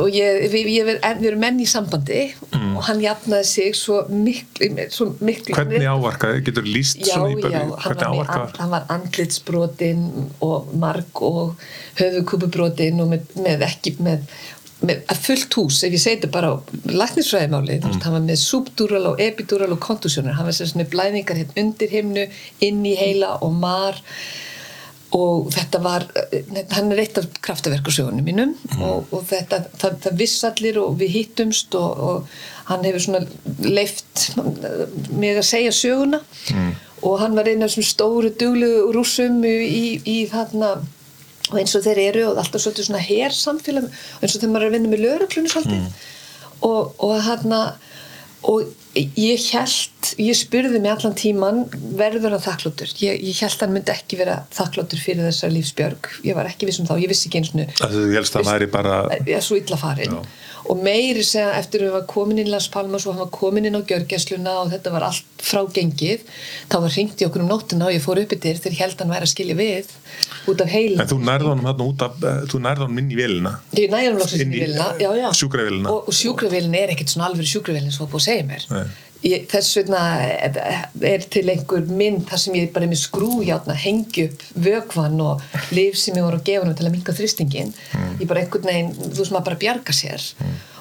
Speaker 2: og ég, við, ég ver, við erum menn í sambandi
Speaker 1: Mm.
Speaker 2: og hann jafnaði sig svo miklu, svo miklu
Speaker 1: Hvernig ávarka, getur líst
Speaker 2: já,
Speaker 1: svona í
Speaker 2: hann
Speaker 1: Hvernig
Speaker 2: var, með,
Speaker 1: ávarka
Speaker 2: and, hann var andlitsbrotin og marg og höfukúpubrotin og með, með ekki með, með fullt hús, ef ég segi þetta bara læknisfræðimáli, mm. hann var með subdural og epidural og kontusjónur hann var sem svona blæðingar hérna undir himnu inn í heila og mar og þetta var hann er eitt af kraftaverkusögunum mínum og, og þetta, það, það viss allir og við hittumst og, og hann hefur svona leift mig að segja söguna mm. og hann var einn af þessum stóru duglu rúsum í, í þarna og eins og þeir eru og alltaf svolítið svona hér samfélag eins og þegar maður er að vinna með svolítið mm. og, og hann og ég held, ég spurði mig allan tíman verður hann þakklótur ég, ég held hann myndi ekki vera þakklótur fyrir þessar lífsbjörg, ég var ekki viss um þá ég vissi ekki eins og
Speaker 1: að þú helst að væri bara
Speaker 2: svo illa farin.
Speaker 1: Já.
Speaker 2: Og meiri segja eftir að við var komin inn í Las Palmas og hann var komin inn á gjörgæsluna og þetta var allt frá gengið þá var hringt í okkur um nóttina og ég fór upp yfir þegar ég held að hann væri að skilja við út af heilin
Speaker 1: en þú nærði honum hann út af eh, þú nærði honum inn í vélina
Speaker 2: Ég næði hann
Speaker 1: Inn í,
Speaker 2: í vélina, já, já.
Speaker 1: sjúkravélina.
Speaker 2: Og, og sjúkravélina er ekkert svona alveg sjúkravélina sem var búið að segja mér.
Speaker 1: Nei.
Speaker 2: Ég, þess vegna er til einhver mynd þar sem ég bara er með skrújátna hengi upp vökvann og lif sem ég voru að gefa hann til að minka þristingin.
Speaker 1: Mm.
Speaker 2: Ég bara einhvern veginn, þú veist maður bara bjarga sér.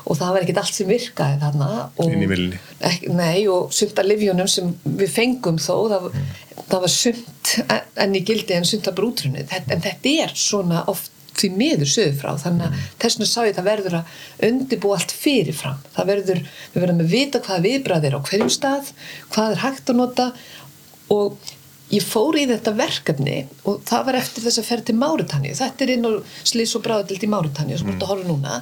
Speaker 2: Og það var ekkert allt sem virkaði þarna. Og,
Speaker 1: Inn í vélinni.
Speaker 2: Ek, nei, og sumt af livjónum sem við fengum þó, það,
Speaker 1: Mm.
Speaker 2: það var sumt enn í gildi en sumt af brútrunni. En þetta er svona oft því miður sögur frá. Þannig að þess vegna sá ég það verður að undibú allt fyrirfram. Það verður, við verðum að vita hvað viðbrað er á hverjum stað, hvað er hægt að nota og ég fór í þetta verkefni og það var eftir þess að ferð til Máritanju þetta er inn á slís og bráðadild í Máritanju sem mm. að horfa núna.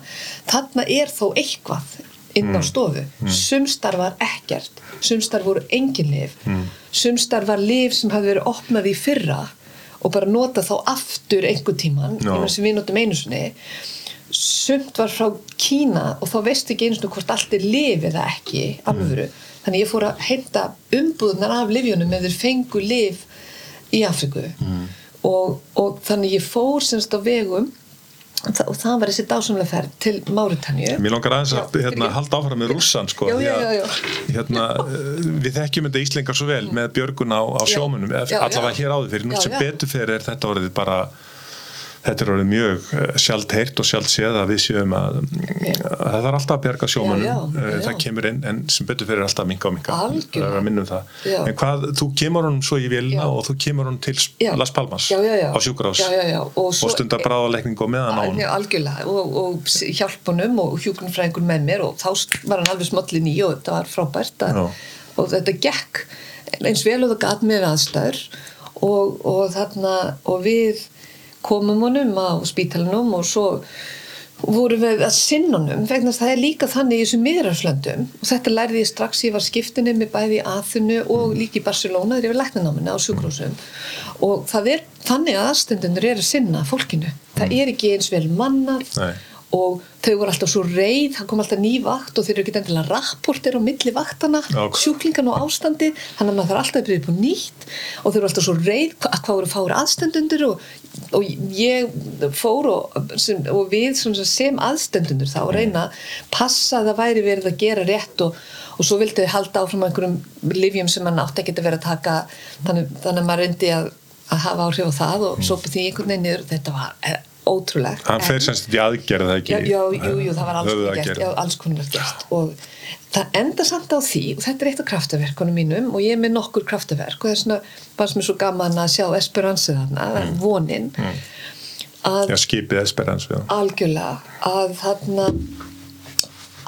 Speaker 2: Þarna er þó eitthvað inn á stofu. Mm. sumstar var ekkert. Sumstar voru engin lif mm. sumstar var lif sem hafði verið opnað í fyrra og bara nota þá aftur einhver tíman no. sem við notum einu sinni sumt var frá Kína og þá veistu ekki einu sinni hvort allt er lif eða ekki alvöru, þannig ég fór að heita umbúðunar af lifjunum ef þeir fengu lif í Afriku mm. og, og þannig ég fór semst á vegum og það, var þessi dásamlega ferð til Máritanju.
Speaker 1: Mér langar aðeins að hérna, halda áfram með rússan sko,
Speaker 2: Já,
Speaker 1: því
Speaker 2: já, já, já.
Speaker 1: Hérna, við þekkjum þetta Íslingar svo vel með björgun á, á sjómunum allavega hér áður fyrir, nú sem fyrir er þetta orðið bara þetta er orðið mjög sjálft heyrt og sjálft séð að við séum að, að það er alltaf að bjarga sjómanum Eh, það kemur inn en sem betur fyrir alltaf að minka og
Speaker 2: Algjörlega.
Speaker 1: það er að minnum það
Speaker 2: Já.
Speaker 1: en hvað, þú kemur honum svo í vilna
Speaker 2: Já.
Speaker 1: og þú kemur honum til
Speaker 2: Já.
Speaker 1: Las Palmas
Speaker 2: Já, já, já.
Speaker 1: á
Speaker 2: já. Og
Speaker 1: og, stundar bráðaleikning og meðan á
Speaker 2: Alveg, algjörlega og, og hjálpunum og hjúkunumfræðingur með mér og þá var hann alveg smollin í og þetta var frábært að, og þetta gekk eins vel og það gat með aðstæður og, og þarna og við komum honum á spítalinum og svo vorum við að sinna honum vegna það er líka þannig í þessum miðrarslöndum og þetta lærði ég strax ég var skiptinni með bæði í Aþunu og líka í Barcelona þegar ég var læknanáminna á sjúkrósum og það er þannig að aðstendunir er að sinna fólkinu. Það er ekki eins vel mannað.
Speaker 1: Nei.
Speaker 2: Og þau voru alltaf svo reið það kom alltaf ný vakt og þeir eru ekki endilega rapportir á milli vaktana,
Speaker 1: Já.
Speaker 2: sjúklingan og ástandi þannig að maður þarf alltaf að byrja upp á nýtt og þeir eru alltaf svo hva- að hvað voru fári aðstendundur og, og ég fór og, sem, og við sem, sem aðstendundur þá reyna að passa að það væri verið að gera rétt og, og svo vildi þau halda áfram einhverjum livjum sem mann átti ekki að vera að taka þannig, þannig að maður reyndi að, að hafa áhrif á það og mm. sópa því einhvern veginn niður þetta var eh, ótrúlegt
Speaker 1: hann fer semst í aðgerð það ekki?
Speaker 2: Já, já, jú, jú, það var alls konar gert, já, alls konar gert. Og það enda samt á því og þetta er eitt af kraftaverkunum mínum og ég er með nokkur kraftaverk og það er svona bara sem er svo gaman að sjá esperansið þarna, vonin að
Speaker 1: já, skipið esperans já.
Speaker 2: algjörlega að þarna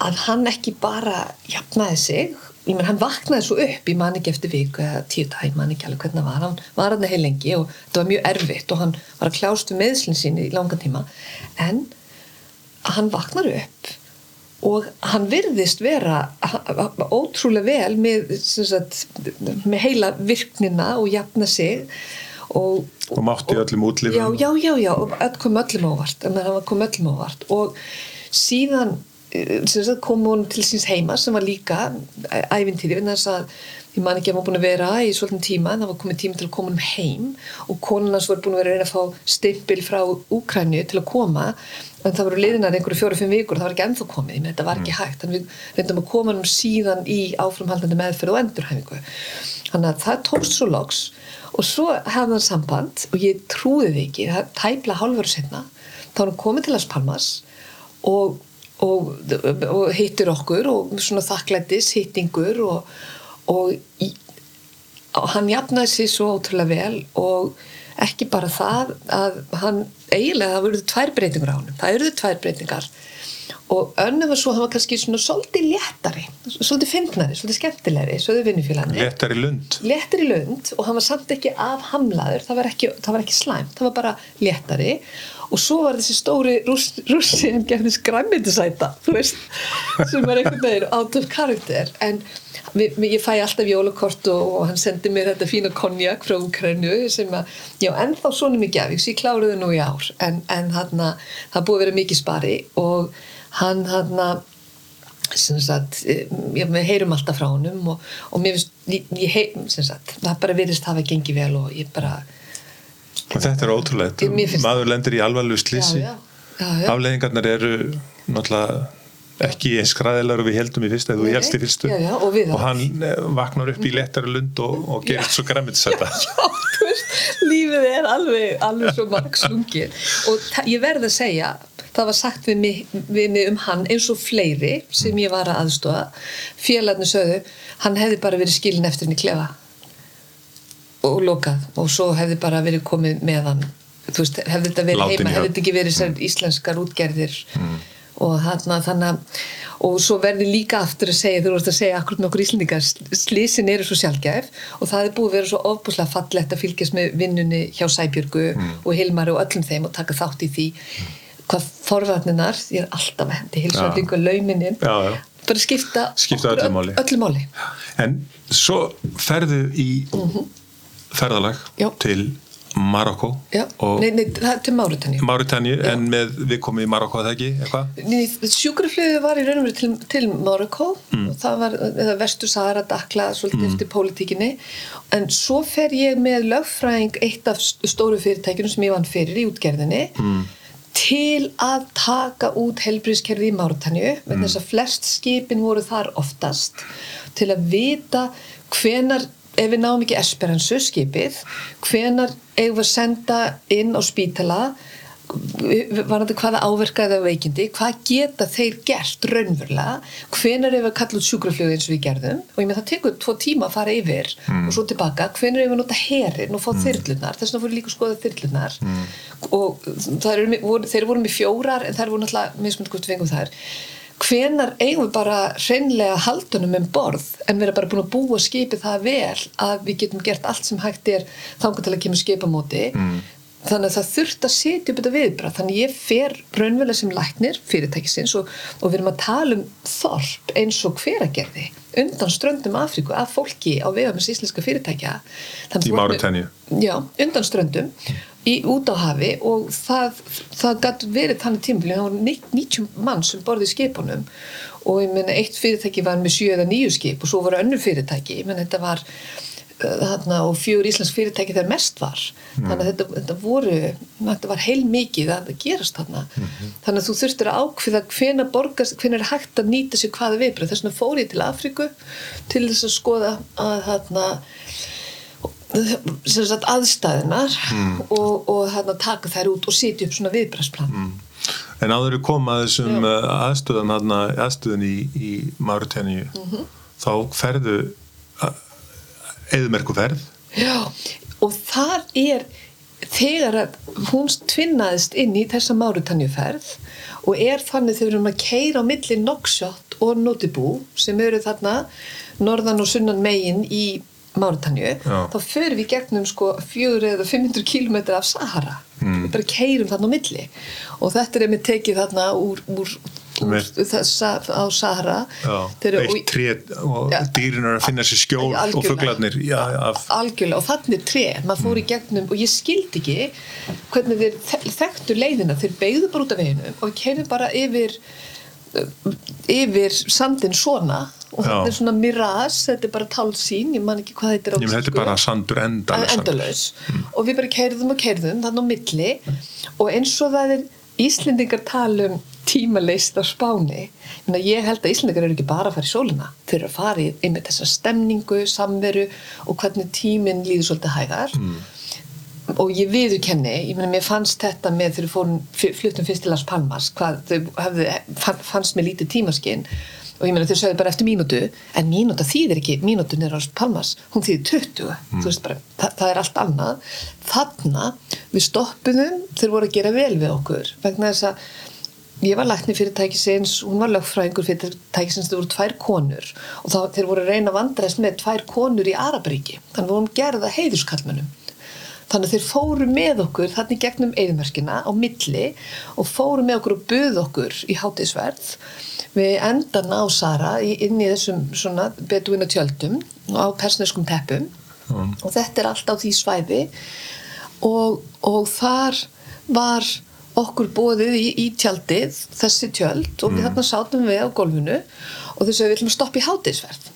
Speaker 2: að hann ekki bara jafnaði sig ég menn hann vaknaði svo upp ég man ekki eftir viku eða tíu dag, ég man ekki alveg hvernig var. Hann var hann heil lengi og þetta var mjög erfitt og hann var að kljást við meðslinn sín í langan tíma. En hann vaknar upp og hann virðist vera ótrúlega vel með, sagt, með heila virknina og jafna sig og,
Speaker 1: Og mátti öllum útlifum.
Speaker 2: já, já, já, já, og öll kom öllum hann kom öllum óvart. Og síðan kom hún til síns heima sem var líka ævintýri vegna þess að ég man ekki að hann var búin að vera í svolítið tíma en það var komið tíma til að koma um heim og konan hans var búin að vera að reyna að fá stimpil frá Úkrænu til að koma en það voru liðinar einhverju fjóru-fimm vikur það var ekki ennþá komið, ég meina þetta var ekki hægt. Þannig við reyndum að koma um síðan í áframhaldandi meðferð og endurhæfingu. Þannig að það tókst svo loks og svo hefði hann samband og ég trúði því ekki, það tæpla hálfur og, og, hittir okkur og svona þakklættis hittingur og, og, í, hann jafnaði sér svo ótrúlega vel og ekki bara það að hann eiginlega það verður tvær breytingur á hann það verður tvær breytingar og önnu var svo, hann var kannski svona svolítið léttari, svolítið fyndnari, svolítið skemmtilegri, svolítið vinnufélagni
Speaker 1: Léttar í lund.
Speaker 2: lund og hann var samt ekki afhamlaður, það var ekki, það var ekki slæmt það var bara léttari og svo var þessi stóri rúss, rússin gefnir skræmyndisæta sem var einhvern veginn out of character en við, við, ég fæ alltaf jólakort og, og hann sendi mér þetta fína konjak frá Ukraínu sem að, já, ennþá svona mikið af ég kláruði nú í ár. En, en hann það búið að vera mikið spari og hann hann sem sagt, eh, já, við heyrum alltaf frá honum og, og mér finnst, ég, ég sem það bara virðist hafa gengið vel og ég bara,
Speaker 1: þetta er ótrúlegt. Maður lendir í alvarlegu
Speaker 2: já,
Speaker 1: slísi.
Speaker 2: já, já, já.
Speaker 1: Afleðingarnar eru náttúrulega ekki eins skræðilegar og við heldum í fyrstu eða þú
Speaker 2: Nei,
Speaker 1: helst í fyrstu.
Speaker 2: já, já, og við
Speaker 1: hann eh, vaknar upp í léttari lund og, og gerist svo
Speaker 2: veist, lífið er alveg, alveg svo margslungir og ta- ég verð að segja það var sagt við mig, við mig um hann eins og fleiri sem ég var að aðstofa félagarnir sögðu hann hefði bara verið skilin eftir henni klefa og lokað. Og svo hefði bara verið komið með hann. Þú veist, hefði þetta verið
Speaker 1: Látinn
Speaker 2: heima hefði þetta ekki verið mm. íslenskar útgerðir. Og þarna þannig og svo verði líka aftur að segja þú veist að segja akkur með okkur íslendingar slísin eru svo sjálfgæf og það er búið að vera svo ofbúslega fallegt að fylgjast með vinnunni hjá Sæbjörgu og Hilmari og öllum þeim og taka þátt í því. Hvað forvarninar, ég er alltaf hendi hilsvæðingu og lauminin bara skipta,
Speaker 1: Skipta
Speaker 2: okkur
Speaker 1: öllu máli.
Speaker 2: öllu máli.
Speaker 1: en svo ferðu í ferðalag
Speaker 2: Já.
Speaker 1: til Marokko
Speaker 2: nei, nei, það er til Máritanju
Speaker 1: Máritanju en með við komum í Marokko eða ekki, eitthvað?
Speaker 2: Sjúkraflöðu var í raun og veru til, til Marokko. Og það var eða vestur Sahara Dakla svolítið eftir pólitíkinni. En svo fer ég með lögfræðing eitt af st- stóru fyrirtækjunum sem ég vann fyrir í útgerðinni mm. til að taka út helbriðskerfi í Máritanju mm. þess að flest skipin voru þar oftast til að vita hvenar ef við náum ekki esperansu skipið hvenar eigum við að senda inn á spítala varandi hvaða áverkaði á veikindi, hvað geta þeir gert raunverulega, hvenar ef að kalla út sjúkraflögu eins og við gerðum? Og ég með það tekur tvo tíma að fara yfir
Speaker 1: Mm.
Speaker 2: og svo tilbaka, hvenar ef að nota herin og fá þyrlunar, þess vegna fóru líka að skoða þyrlunar
Speaker 1: Mm.
Speaker 2: og með- voru, þeir voru með fjórar en þær voru náttúrulega við fengum þær hvenar eigum við bara hreinlega haldunum um borð en við erum bara búin að búa skipið það vel að við getum gert allt sem hægt er þangar til að kemur skipamóti
Speaker 1: Mm.
Speaker 2: þannig að það þurft að setja upp þetta viðbrað þannig ég fer raunverulega sem læknir fyrirtækisins og, og við erum að tala um þorp eins og hveragerði undan ströndum Afríku af fólki á vegamins íslenska fyrirtækja
Speaker 1: Í.
Speaker 2: Já, undan ströndum í, út á hafi og það, það gæti verið þannig tímafélag það voru 90 mann sem borði skipunum og ég meina eitt fyrirtæki var með 7 eða 9 skip og svo voru önnur fyrirtæki. Ég meina þetta var uh, þarna, og fjögur íslensk fyrirtæki þegar mest var. Þannig að þetta, þetta voru þetta var heil mikið að gerast þarna. Þannig að þú þurftir að ákveða hvena borgast, hvena er hægt að nýta sér hvaða viðbröð þess vegna fór ég til Afríku til þess að skoða að þarna sagt aðstæðinar og, og hérna, taka þær út og setja upp svona viðbragsplan
Speaker 1: En áður við koma að þessum
Speaker 2: Já.
Speaker 1: uh, aðstöðum, þarna, aðstöðun í, í Mauritaníu,
Speaker 2: Mhm.
Speaker 1: þá ferðu eðmerku ferð.
Speaker 2: Já, og þar er þegar að hún tvinnaðist inn í þessa Máritanjuferð og er þannig þegar við erum að keira á milli Noxshot og Notibú sem eru þarna norðan og sunnan megin í Máritanju þá förum við gegnum sko 400 eða 500 km af Sahara.
Speaker 1: Mm.
Speaker 2: við bara keirum þarna á milli. Og þetta er með tekið þarna úr, úr, úr
Speaker 1: Með-
Speaker 2: þessa á Sahara.
Speaker 1: Eitt tré og dýrin er að finna sér skjól og af,
Speaker 2: algjörlega og þannig er tre maður fór í gegnum og ég skildi ekki hvernig þeir þe- þekktu leiðina. Þeir beigðu bara út af veginum og keirðu bara yfir yfir sandin svona og þetta er svona miras þetta er bara tálsín, ég man ekki hvað þetta er á
Speaker 1: Ég þetta er bara sandur endalaus
Speaker 2: endalaus. og við bara keirðum og keirðum þannig á milli. Og eins og það er Íslendingar tala um tímaleist á Spáni ég, held að Íslendingar eru ekki bara að fara í sólina. Þeir eru að fara í einmitt þessa stemningu samveru og hvernig tíminn líður svolítið hægar og ég viðurkenni, ég meina mér fannst þetta með þegar við fluttum fyrst til Las Palmas hvað þau fann- fannst mér lítið tímaskinn og ég meina þau sögðu bara eftir mínútu en mínúta þýðir ekki, mínútun er á Palmas hún þýðir 20, þú veist bara það, það er allt annað, þarna við stoppuðum, þeir voru að gera vel við okkur, vegna þess að ég var lækni fyrirtækisins, hún var lögfræðingur fyrirtækisins, það voru tvær konur. Og þá, þeir voru að reyna að vandræðast með tvær konur í Araparíki, þannig vorum gerða heiðuskallmönnum Þannig að þeir fóru með okkur þannig gegnum eðmerkina á milli og fóru með okkur og buð okkur í hátísverð við endan á Sara í, inn í þessum svona beduina tjöldum á persneskum teppum.
Speaker 1: Mm.
Speaker 2: og þetta er allt á því svæði. Og, og þar var okkur bóðið í, í tjaldið þessi tjöld og við þarna sátum við á gólfinu og þau sögum við ætlum að stoppa í hátísverð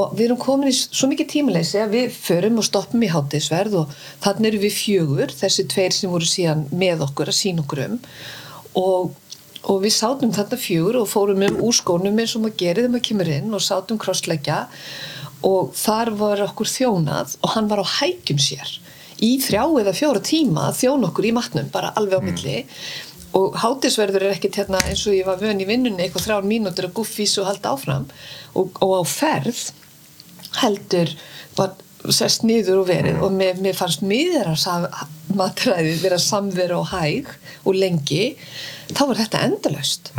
Speaker 2: og við erum komin í svo mikið tímaleysi að við förum og stoppum í hátíðsverð og þannig eru við fjögur, þessi tveir sem voru síðan með okkur að sína okkur um. Og, og við sátum þarna fjögur og fórum um úr skónum eins og maður gerir þegar maður kemur inn og sátum krossleggja. Og þar var okkur þjónað og hann var á hækjum sér. Í þrjá eða fjóra tíma að þjóna okkur í matnum, bara alveg á milli. Og hátisverður er ekkert hérna eins og ég var vön í vinnunni eitthvað þrjár mínútur að guffís og halda áfram. Og, og á ferð heldur var sest niður og verið og mér, mér fannst miður að matræðið vera samveru og hæg og lengi þá var þetta endalaust.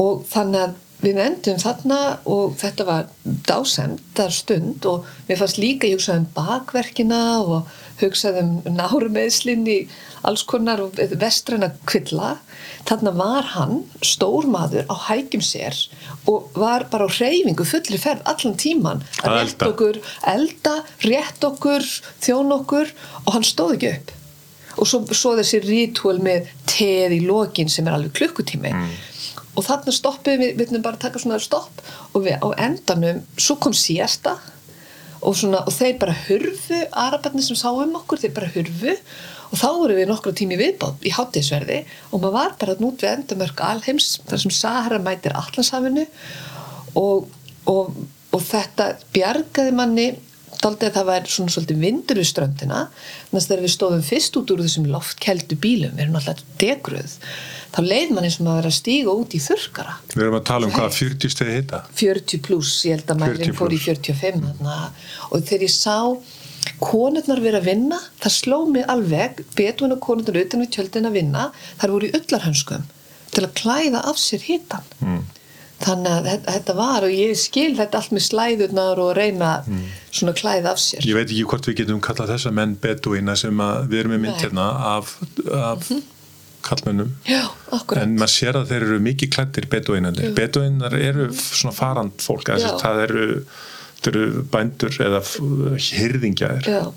Speaker 2: Og þannig að við endum þarna og þetta var dásendar stund og mér fannst líka ég hugsaði um bakverkina og hugsaði um nárumeðslinn í alls konar og vestræna kvilla þarna var hann stór maður á hægjum sér og var bara á hreyfingu fullri ferð allan tíman
Speaker 1: Að
Speaker 2: að
Speaker 1: elda.
Speaker 2: okkur elda, rétt okkur þjón okkur og hann stóð ekki upp. Og svo, svo þessi rítúal með teð í lokin sem er alveg klukkutími. Og þarna stoppuðum við, ætlum bara að taka svona stopp og við á endanum svo kom síasta og, svona, og þeir bara hurfu arabarnir sem sá um okkur, þeir bara hurfu og þá voru við nokkra tími viðbátt í hátíðsverði og maður var bara nút við endamörk alheims þar sem Sahara mætir allansafinu og, og, og þetta bjargaði manni daldi að það væri svona svolítið vindur við ströndina þannig að þegar við stóðum fyrst út úr þessum loftkeldu bílum, við erum alltaf degruð þá leið mann eins og maður að stíga út í þurrkara
Speaker 1: Við erum að tala um hvað 40 stegi hitta
Speaker 2: 40 pluss, ég held að
Speaker 1: 40
Speaker 2: mælinn fór í
Speaker 1: plús.
Speaker 2: 45 þarna. og þegar ég sá konurnar vera að vinna það sló mig alveg betur en að konurnar utan við tjöldin að vinna þar voru í ullarhönskum til að klæða af sér hitan
Speaker 1: mm.
Speaker 2: þannig að þetta, þetta var og ég skil þetta allt með slæðurnar og reyna svona að klæða af sér.
Speaker 1: Ég veit ekki hvort við getum kallað þessa menn beduína sem við erum með mynd hérna af, af kallmennum
Speaker 2: já,
Speaker 1: en maður sér að þeir eru mikið klættir beduínandir beduínar eru svona farand fólk það eru, þeir eru bændur eða hyrðingjaðir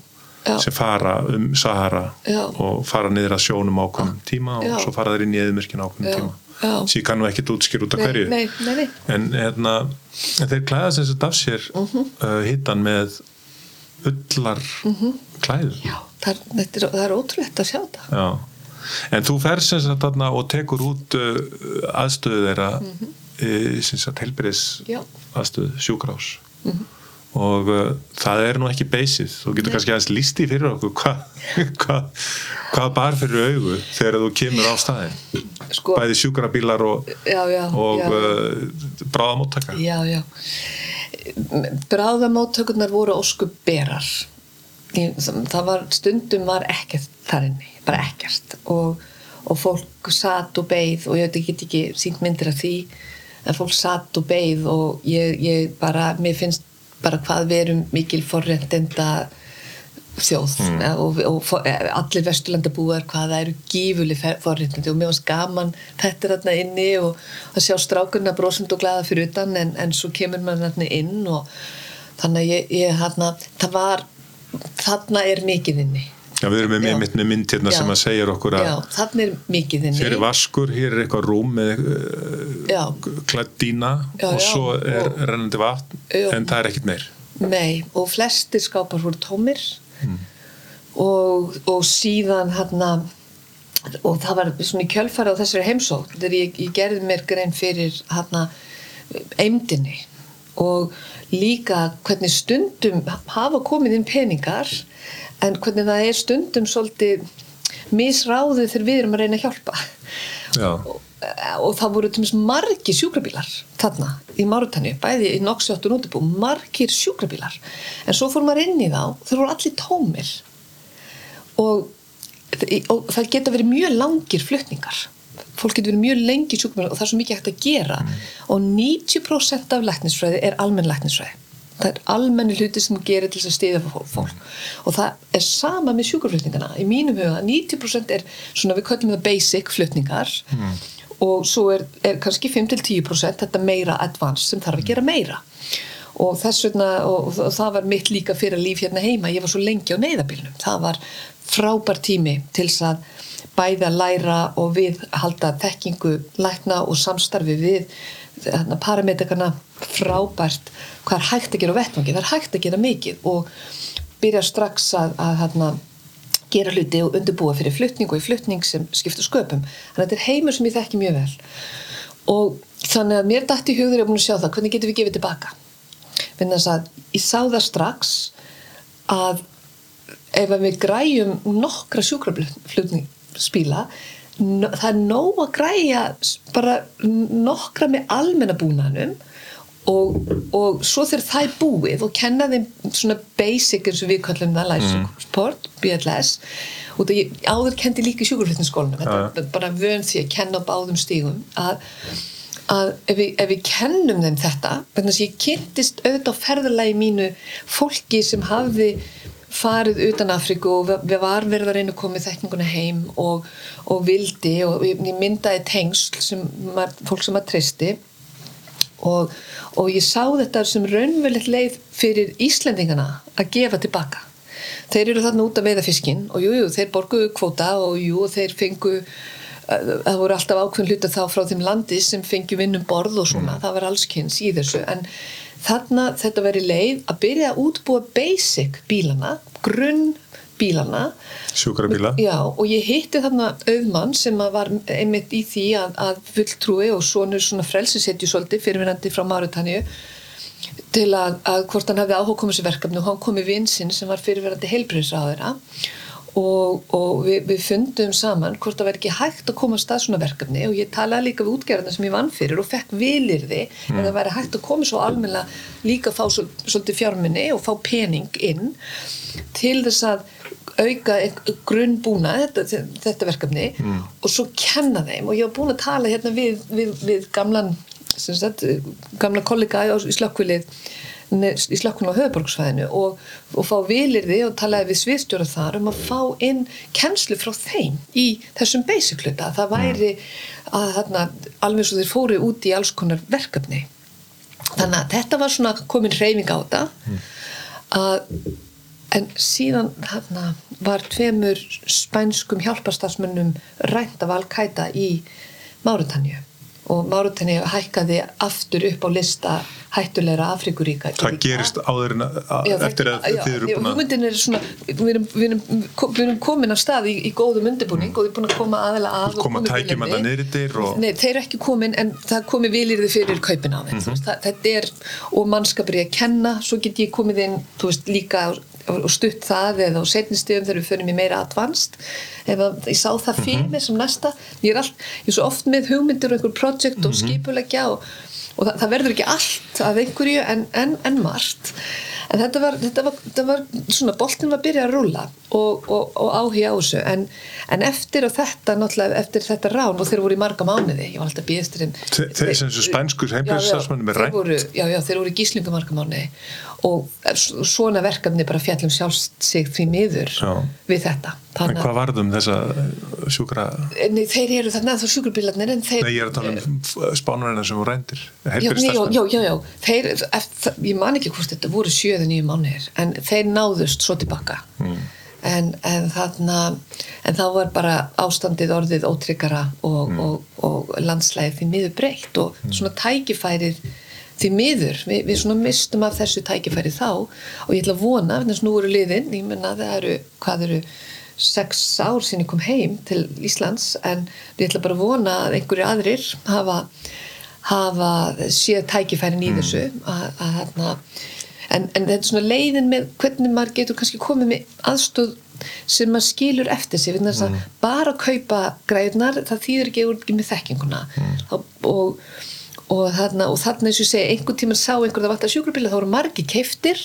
Speaker 1: sem fara um Sahara
Speaker 2: Já.
Speaker 1: og fara niður að sjónum ákveðum tíma og svo fara þeir inn í eðumyrkina ákveðum
Speaker 2: Já.
Speaker 1: tíma svo ég kann nú ekkert útskýr út af hverju
Speaker 2: nei, nei, nei.
Speaker 1: en hérna en þeir klæða sem sagt af sér uh
Speaker 2: Mhm.
Speaker 1: hittan með ullar klæðum
Speaker 2: Já, það, er- þetta er, það er ótrúlegt að sjá þetta
Speaker 1: Já. En þú fer sem sagt þarna og tekur út uh, aðstöðu þeirra mm
Speaker 2: Mhm.
Speaker 1: helbriðis
Speaker 2: Já.
Speaker 1: aðstöðu, sjúkrás
Speaker 2: Mhm.
Speaker 1: og uh, það er nú ekki beysið þú getur kannski aðeins lísti fyrir okkur hvað hva, hva bar fyrir augu þegar þú kemur á staðin
Speaker 2: sko,
Speaker 1: bæði sjúkrabílar og, og uh, bráðamóttaka
Speaker 2: Já, já. Bráðamóttökurnar voru óskup berar. Ég- Það var, stundum var ekkert þar inni, bara ekkert. Og, og fólk satt og beið og ég veit ekki, ekki sínt myndir af því, en fólk satt og beið og ég, ég bara, mér finnst bara hvað við erum mikil forrendenda þjóð. Mm. og, og for, allir vesturlandabúar hvað það eru gífuleg forréttindi. Og mér varst gaman þetta er þarna inni og að sjá strákurna brosund og glaða fyrir utan en, en svo kemur maður þarna inn og þannig að ég, ég þarna það var, þarna er mikið inni
Speaker 1: Já, við erum með, með, mynd hérna
Speaker 2: Já.
Speaker 1: sem að segja okkur að hér er vaskur, hér er eitthvað rúm með uh, dýna
Speaker 2: Já,
Speaker 1: og svo er
Speaker 2: og-
Speaker 1: rennandi vatn en það er ekkit meir.
Speaker 2: Nei, og flestir skápar voru tómir. Og, og síðan hérna og það var svona í kjölfari á þessari heimsókn þegar ég, ég gerði mér grein fyrir hérna eimdinni og líka hvernig stundum hafa komið inn peningar en hvernig það er stundum svolítið misráðið þegar við erum að reyna að hjálpa.
Speaker 1: Já,
Speaker 2: og, og það voru til dæmis margir sjúkrabílar þarna í Márutanju, bæði í Noxjóttun útibú, margir sjúkrabílar. En svo fór maður inn í þá þeir voru allir tómir. Og, og það geta verið mjög langir flutningar. Fólk getur verið mjög lengi sjúkrabílar og það er svo mikið hægt að gera. Og 90% af læknisfræði er almenn læknisfræði það er almenni hluti sem gerir til þess að stiða fólk. Og það er sama með sjúkraflutningana. Í mínum huga, 90% er svona við köllum það basic flutningar. Og svo er, er kannski 5-10% þetta meira advanced sem þarf að gera meira. Og þess vegna og, og það var mitt líka fyrir líf hérna heima. Ég var svo lengi á neyðabilnum það var frábær tími til þess að bæði að læra og við halda þekkingu lækna og samstarfi við þarna, parametrikarna frábært hvað er hægt að gera á vettvangi það er hægt að gera mikið og byrja strax að, að hérna, gera hluti og undirbúa fyrir flutning og í flutning sem skiptur sköpum. Þannig að þetta er heimur sem ég þekki mjög vel. Og þannig að mér dætti í hugður ég er búin að sjá það, hvernig getum við gefið tilbaka? Vegna þess að ég sá það strax að ef við græjum nokkra sjúkraflutningsspíla það er nóg að græja bara nokkra með almennabúnanum og, og svo þegar það er búið og kenna þeim svona basic eins og við kallum það life support, BLS og það ég áður kendi líka í sjúkraflutningsskólanum þetta er bara vön því að kenna á báðum stígum að að ef við, ef við kennum þeim þetta þannig að ég kynntist auðvitað á ferðalagi mínu fólki sem hafði farið utan Afríku og við var verið að reyna að koma þekninguna heim og, og vildi og ég, myndaði tengsl sem maður, fólk sem maður tristi og, og ég sá þetta sem raunverulegt leið fyrir Íslendingana að gefa tilbaka. Þeir eru þarna út að veiða fiskinn og jú, jú, þeir borguðu kvóta og jú, þeir fengu það voru alltaf ákveðin hluta þá frá þeim landi sem fengi vinnum borð og svona, það var allskynns í þessu. En þarna þetta veri leið að byrja að útbúa basic bílana, grunn bílana.
Speaker 1: Sjúkrabíla.
Speaker 2: Já, og ég hitti þarna auðmann sem var einmitt í því að, að fulltrúi og svonur svona frelsisetju svolítið fyrirverandi frá Márutanju til að, að hvort hann hefði áhuga komið sér verkefni og hann kom í vinsinn sem var fyrirverandi heilbriðsráðura og, og við, við fundum saman hvort það verði ekki hægt að koma að svona verkefni og ég talaði líka við útgerðarna sem ég vann fyrir og fekk vilirði mm. en það væri hægt að koma svo almenna líka að fá svol, svolítið fjárminni og fá pening inn til þess að auka grunnbúna þetta, þetta verkefni mm. og svo kenna þeim og ég var búin að tala hérna við, við, við gamlan sagt, gamla kollega í slökkvilið í slökkun á höfuborgsfæðinu og, og fá vilirði og talaði við sviðstjóra þar um að fá inn kennslu frá þeim í þessum basic hluta. Það væri að þarna alveg svo þeir fóru út í alls konar verkefni. Þannig að þetta var svona komin reyfing á þetta. Að En síðan þarna var tveimur spænskum hjálparstafsmönnum rænt af Al-Qaida í Márutanju og Márutanju hækkaði aftur upp á lista hættulegra Afrikuríka
Speaker 1: Það gerist áður en eftir að þið eru búin að
Speaker 2: hugmyndin er svona, við erum, við erum, við erum komin af stað í, í góðum undirbúning mm. og við erum búin að koma aðeila að
Speaker 1: koma tækjum að það neyri þér og...
Speaker 2: Nei, þeir eru ekki komin en það komi vilirði fyrir kaupin á þeim mm -hmm. þetta er, og mannskapur ég að kenna svo get ég komið inn, þú veist, líka og stutt það eða á setnistíðum þegar við förum í meira advanced ef ég sá það mhm. fyrir mig mm -hmm. sem næsta ég er, all, ég er svo oft með hugmyndir og einhver projekt og mhm. skipulegja og og það, það verður ekki allt af einhverju en, en, en margt en þetta var, þetta var, þetta var svona, boltin var að byrja að rúla og, og, og áhuga á þessu en, en eftir og þetta náttúrulega, eftir þetta rán og þeir voru í marga mánuði, ég var alltaf býðistur
Speaker 1: Þeir sem spænskur heimbilsstafsmennum er rænt
Speaker 2: Já, já, þeir voru í gíslingu marga mánuði og svona verkefni bara fjallum sjálfst sig því miður já. við þetta
Speaker 1: Þannig, en hvað varðum þessa sjúkra
Speaker 2: Nei, þeir eru þarna þá sjúkurbílarnir þeir,
Speaker 1: Nei, ég er að tala um spánurina sem voru reyndir
Speaker 2: Já, já, já, já þeir, eftir, ég man ekki hvort þetta voru sjöðu nýju mánir en þeir náðust svo tilbaka mm. en, en þarna en þá var bara ástandið orðið ótryggara og, mm. og, og, og landslæðið því miður breytt og mm. svona tækifærið því miður, Vi, við svona mistum af þessu tækifærið þá og ég ætla að vona, þess að nú eru liðin, ég menna það eru, hvað eru sex ár ég kom heim til Íslands en ég ætla bara að vona að einhverju aðrir hafa, hafa séð tækifærin í mm. þessu að, að, að, en, en þetta er svona leiðin með hvernig maður getur kannski komið með aðstóð sem maður skilur eftir sig mm. bara að kaupa græðnar það þýðir ekki úr með þekkinguna mm. og og þarna, og þarna eins og ég segi, einhvern tíma sá einhver það vantar sjúkrabíla, þá eru margi keiftir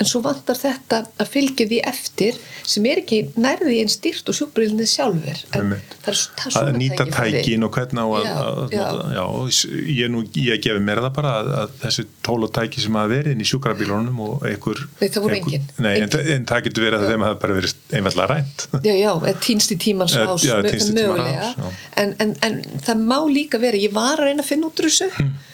Speaker 2: en svo vantar þetta að fylgja því eftir sem er ekki nærði einn styrt og sjúkbrílinni sjálfur en
Speaker 1: það er, það er að nýta tækin og hvernig á að, já, að já. Já, ég, nú, ég gefi mér það bara að, að þessi tól og tæki sem hafa verið inn í sjúkrabílunum og einhver,
Speaker 2: nei, það voru engin.
Speaker 1: En, en það getur verið að þeim hafa bara verið einfallega rænt.
Speaker 2: Já, já, týnst í tímans ás en, en það má líka verið, ég var að reyna að finna út úr þessu. Hm.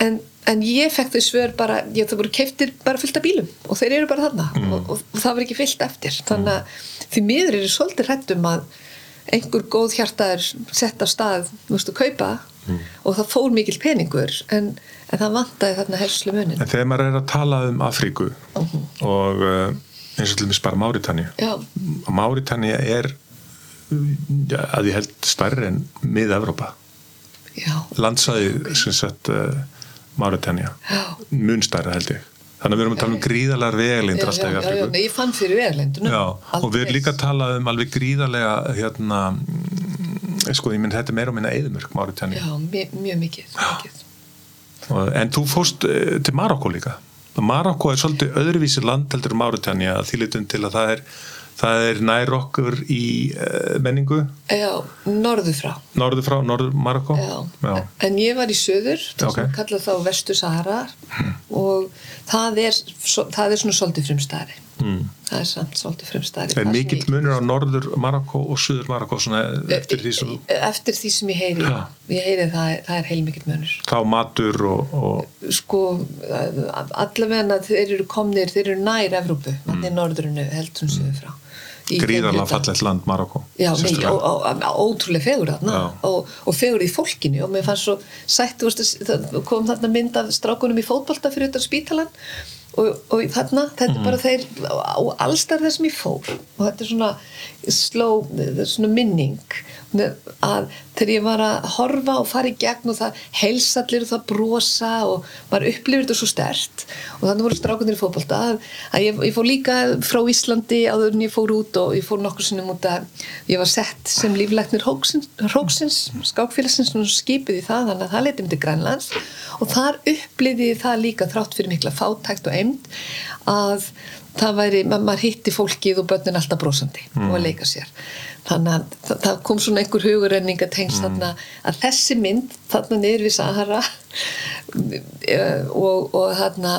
Speaker 2: En en ég fekk þau svör bara ég, það voru keiftir bara fyllt af bílum og þeir eru bara þarna mm. og, og, og það var ekki fyllt eftir þannig að mm. því miður eru svolítið hrettum að einhver góð hjartaður sett á stað, þú veist, að kaupa mm. og það fór mikil peningur en, en það vantæði þarna herslu munin
Speaker 1: En þegar maður er að tala um Afríku mhm. -huh. og uh, eins og til dæmis bara Máritani Máritani er ja, að ég held stærri en mið-Evrópa landsæði sem sagt uh, Mauritania. Munstæra held ég. Þannig að við erum að tala um gríðalega vegalindur alltaf í Afríku.
Speaker 2: ég fann fyrir vegalindunum
Speaker 1: og við erum líka að tala um alveg gríðalega hérna mm, sko ég minn þetta er meira og minna eðumörk Mauritania.
Speaker 2: Já, mjög, mjög mikið, mikið.
Speaker 1: En þú fóst uh, til Marokko líka. Marokko er svolítið öðruvísi land heldur Mauritania því litum til að það er það er nær okkur í uh, menningu
Speaker 2: Já, norðu frá
Speaker 1: Norðu frá, norður Marokko Já.
Speaker 2: Já. En ég var í söður, það okay. kalla þá Vestu Sahara hmm. og það er, það er svona svolítið frumstæri hmm. það er samt svolítið frumstæri
Speaker 1: Er mikill munur á norður Marokko og söður Marokko eftir því sem
Speaker 2: Eftir því sem ég heyri Já. ég heyri það, það er heilmikill munur
Speaker 1: Þá matur og, og...
Speaker 2: Sko, allavega þeir eru komnir, þeir eru nær Evrópu, þannig hmm. norðurinu heldur sem söður frá
Speaker 1: gríðarlega fallet land Marokko
Speaker 2: já, nei, ó, ó, ótrúlega fegur þarna og, og fegur í fólkinu og mér fannst svo sætt, kom þarna mynd af strákunum í fótbolta fyrir þetta spítalan og, og þarna, þetta er bara þeir á allstar sem ég fór og þetta er svona sló, svona minning að þegar ég var að horfa og fara í gegn og það heilsallir og það brosa og maður upplifir þetta svo stert og þannig voru strákunir í fótbolta að, ég, ég fór líka frá Íslandi áður en ég fór út og ég fór nokkur sinnum út að ég var sett sem líflæknir Hóksins, Hóksins skákfélagsins og skipið í það þannig að það leti um til Grænlands. Og þar uppliði ég það líka þrátt fyrir mikla fátækt og eimd að það væri, ma- maður hitti fólkið og börnin alltaf brosandi og að leika sér þannig að það, það kom svona einhver hugurrenning að tengst þarna að þessi mynd þarna niður við Sahara eh, og, og þarna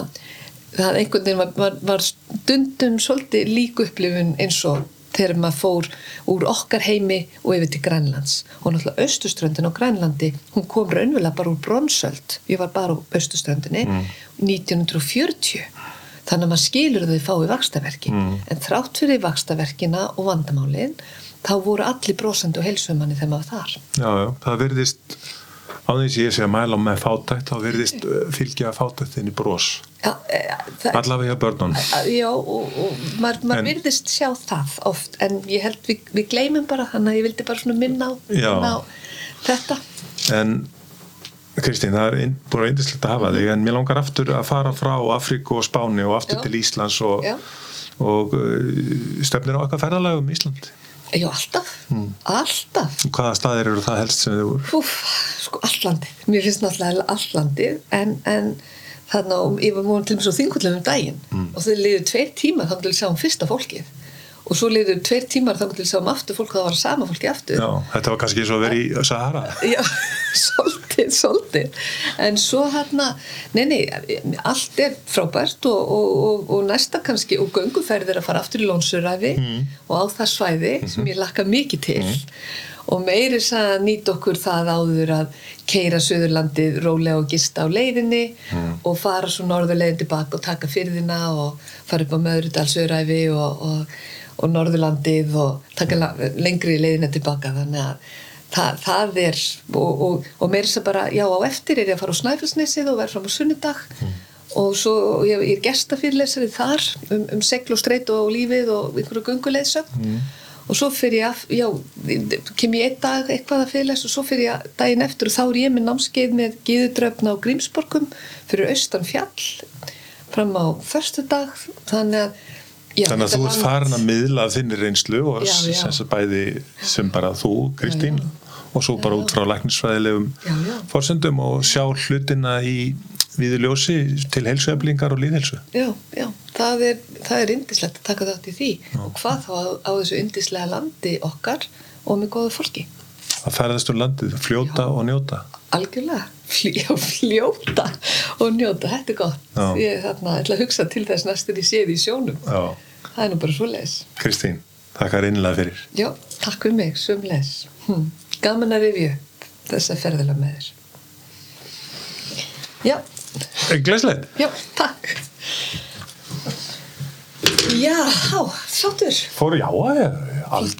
Speaker 2: það einhvern veginn var, var, var stundum svolítið lík upplifun eins og þegar maður fór úr okkar heimi og yfir til Grænlands. Og náttúrulega austuströndin á Grænlandi hún kom raunverulega bara úr bronsöld. Ég var bara á austuströndinni 1940 þannig að maður skilur þau fái vakstaverki en þrátt fyrir vakstaverkina og vandamálin þá voru allir brosandi og heilsumanni þegar maður þar.
Speaker 1: Já, já, það virðist á því ég sé að mæla með fátækt þá virðist uh, fylgja fátæktin í bros.
Speaker 2: Já, e, það,
Speaker 1: allavega hjá börnun
Speaker 2: já og, og maður,
Speaker 1: En-
Speaker 2: virðist sjá það oft en ég held við, við gleymum bara þannig að ég vildi bara svona minna á, minna á þetta.
Speaker 1: En Kristín, það er búin að eindislegt að hafa þig en mér langar aftur að fara frá Afríku og Spáni og aftur
Speaker 2: Já.
Speaker 1: til Íslands og, og uh, stefnir á eitthvað ferðalega um
Speaker 2: Já, alltaf,
Speaker 1: Hmm.
Speaker 2: alltaf.
Speaker 1: Hvaða staðir eru það helst sem þið voru?
Speaker 2: Úf, sko allandið, mér finnst náttúrulega allandið en, en þannig að ég var múin til að þingullum um daginn
Speaker 1: Hmm.
Speaker 2: og þau liður tveir tímar þá til að sjá um fyrsta fólkið. Og svo liður tveir tímar þá til að sjá um aftur fólk og það var sama fólki aftur.
Speaker 1: Já, þetta var kannski eins og að vera í Sahara.
Speaker 2: Já, svolítið, svolítið en svo hérna nei, nei, allt er frábært og, og, og, og næsta kannski og gönguferðir að fara aftur í Lónsuræfi og á það svæði sem ég lakka mikið til. Og meiri að nýta okkur það áður að keira Suðurlandið rólega og gista á leiðinni og fara svo norðurleiðin tilbaka og taka fyrðina og fara upp á Möðrudalsuræfi og, og, og Norðurlandið og taka lengri leiðina tilbaka þannig að það, það er og, og, og meira þess að bara, já á eftir er ég að fara á Snæfellsnesið og verð fram á sunnudag. Og svo og ég, er gestafyrirlesari þar um, um segl og streit og lífið og einhverju gunguleiðsögn og svo fyrir ég að, já, kem ég einn dag eitthvað að fyrirles og svo fyrir ég daginn eftir og þá er ég með námskeið með Gíðudröfna á Grímsborgum fyrir austan fjall fram á föstudag. Þannig að já,
Speaker 1: Þannig að þú ert farin að miðla þinni reynslu og
Speaker 2: Já, já.
Speaker 1: bæði sem bara þú, Kristín og svo bara út frá læknisfræðilegum forsendum og sjá hlutina í viðu ljósi til heilsueflingar og líðhelsu.
Speaker 2: Já, já, það er, það er indislegt að taka þátt í því og hvað þá á, á þessu indislega landi okkar og með góðu fólki.
Speaker 1: Að ferðast um landið, fljóta og njóta.
Speaker 2: Algjörlega, Fljó, fljóta og njóta, þetta er gott. Ég þarna, ætla að hugsa til þess næstur ég séð í sjónum.
Speaker 1: Já.
Speaker 2: Það er nú bara svo leis.
Speaker 1: Kristín, þakkar innlega fyrir.
Speaker 2: Já, takk fyrir mig, söm leis. Hm. Gaman að rifja upp þessa ferðilega með þér. Já,
Speaker 1: Gleslegt.
Speaker 2: já, takk. Já, sáttur.
Speaker 1: Fóru já, já, aldrei.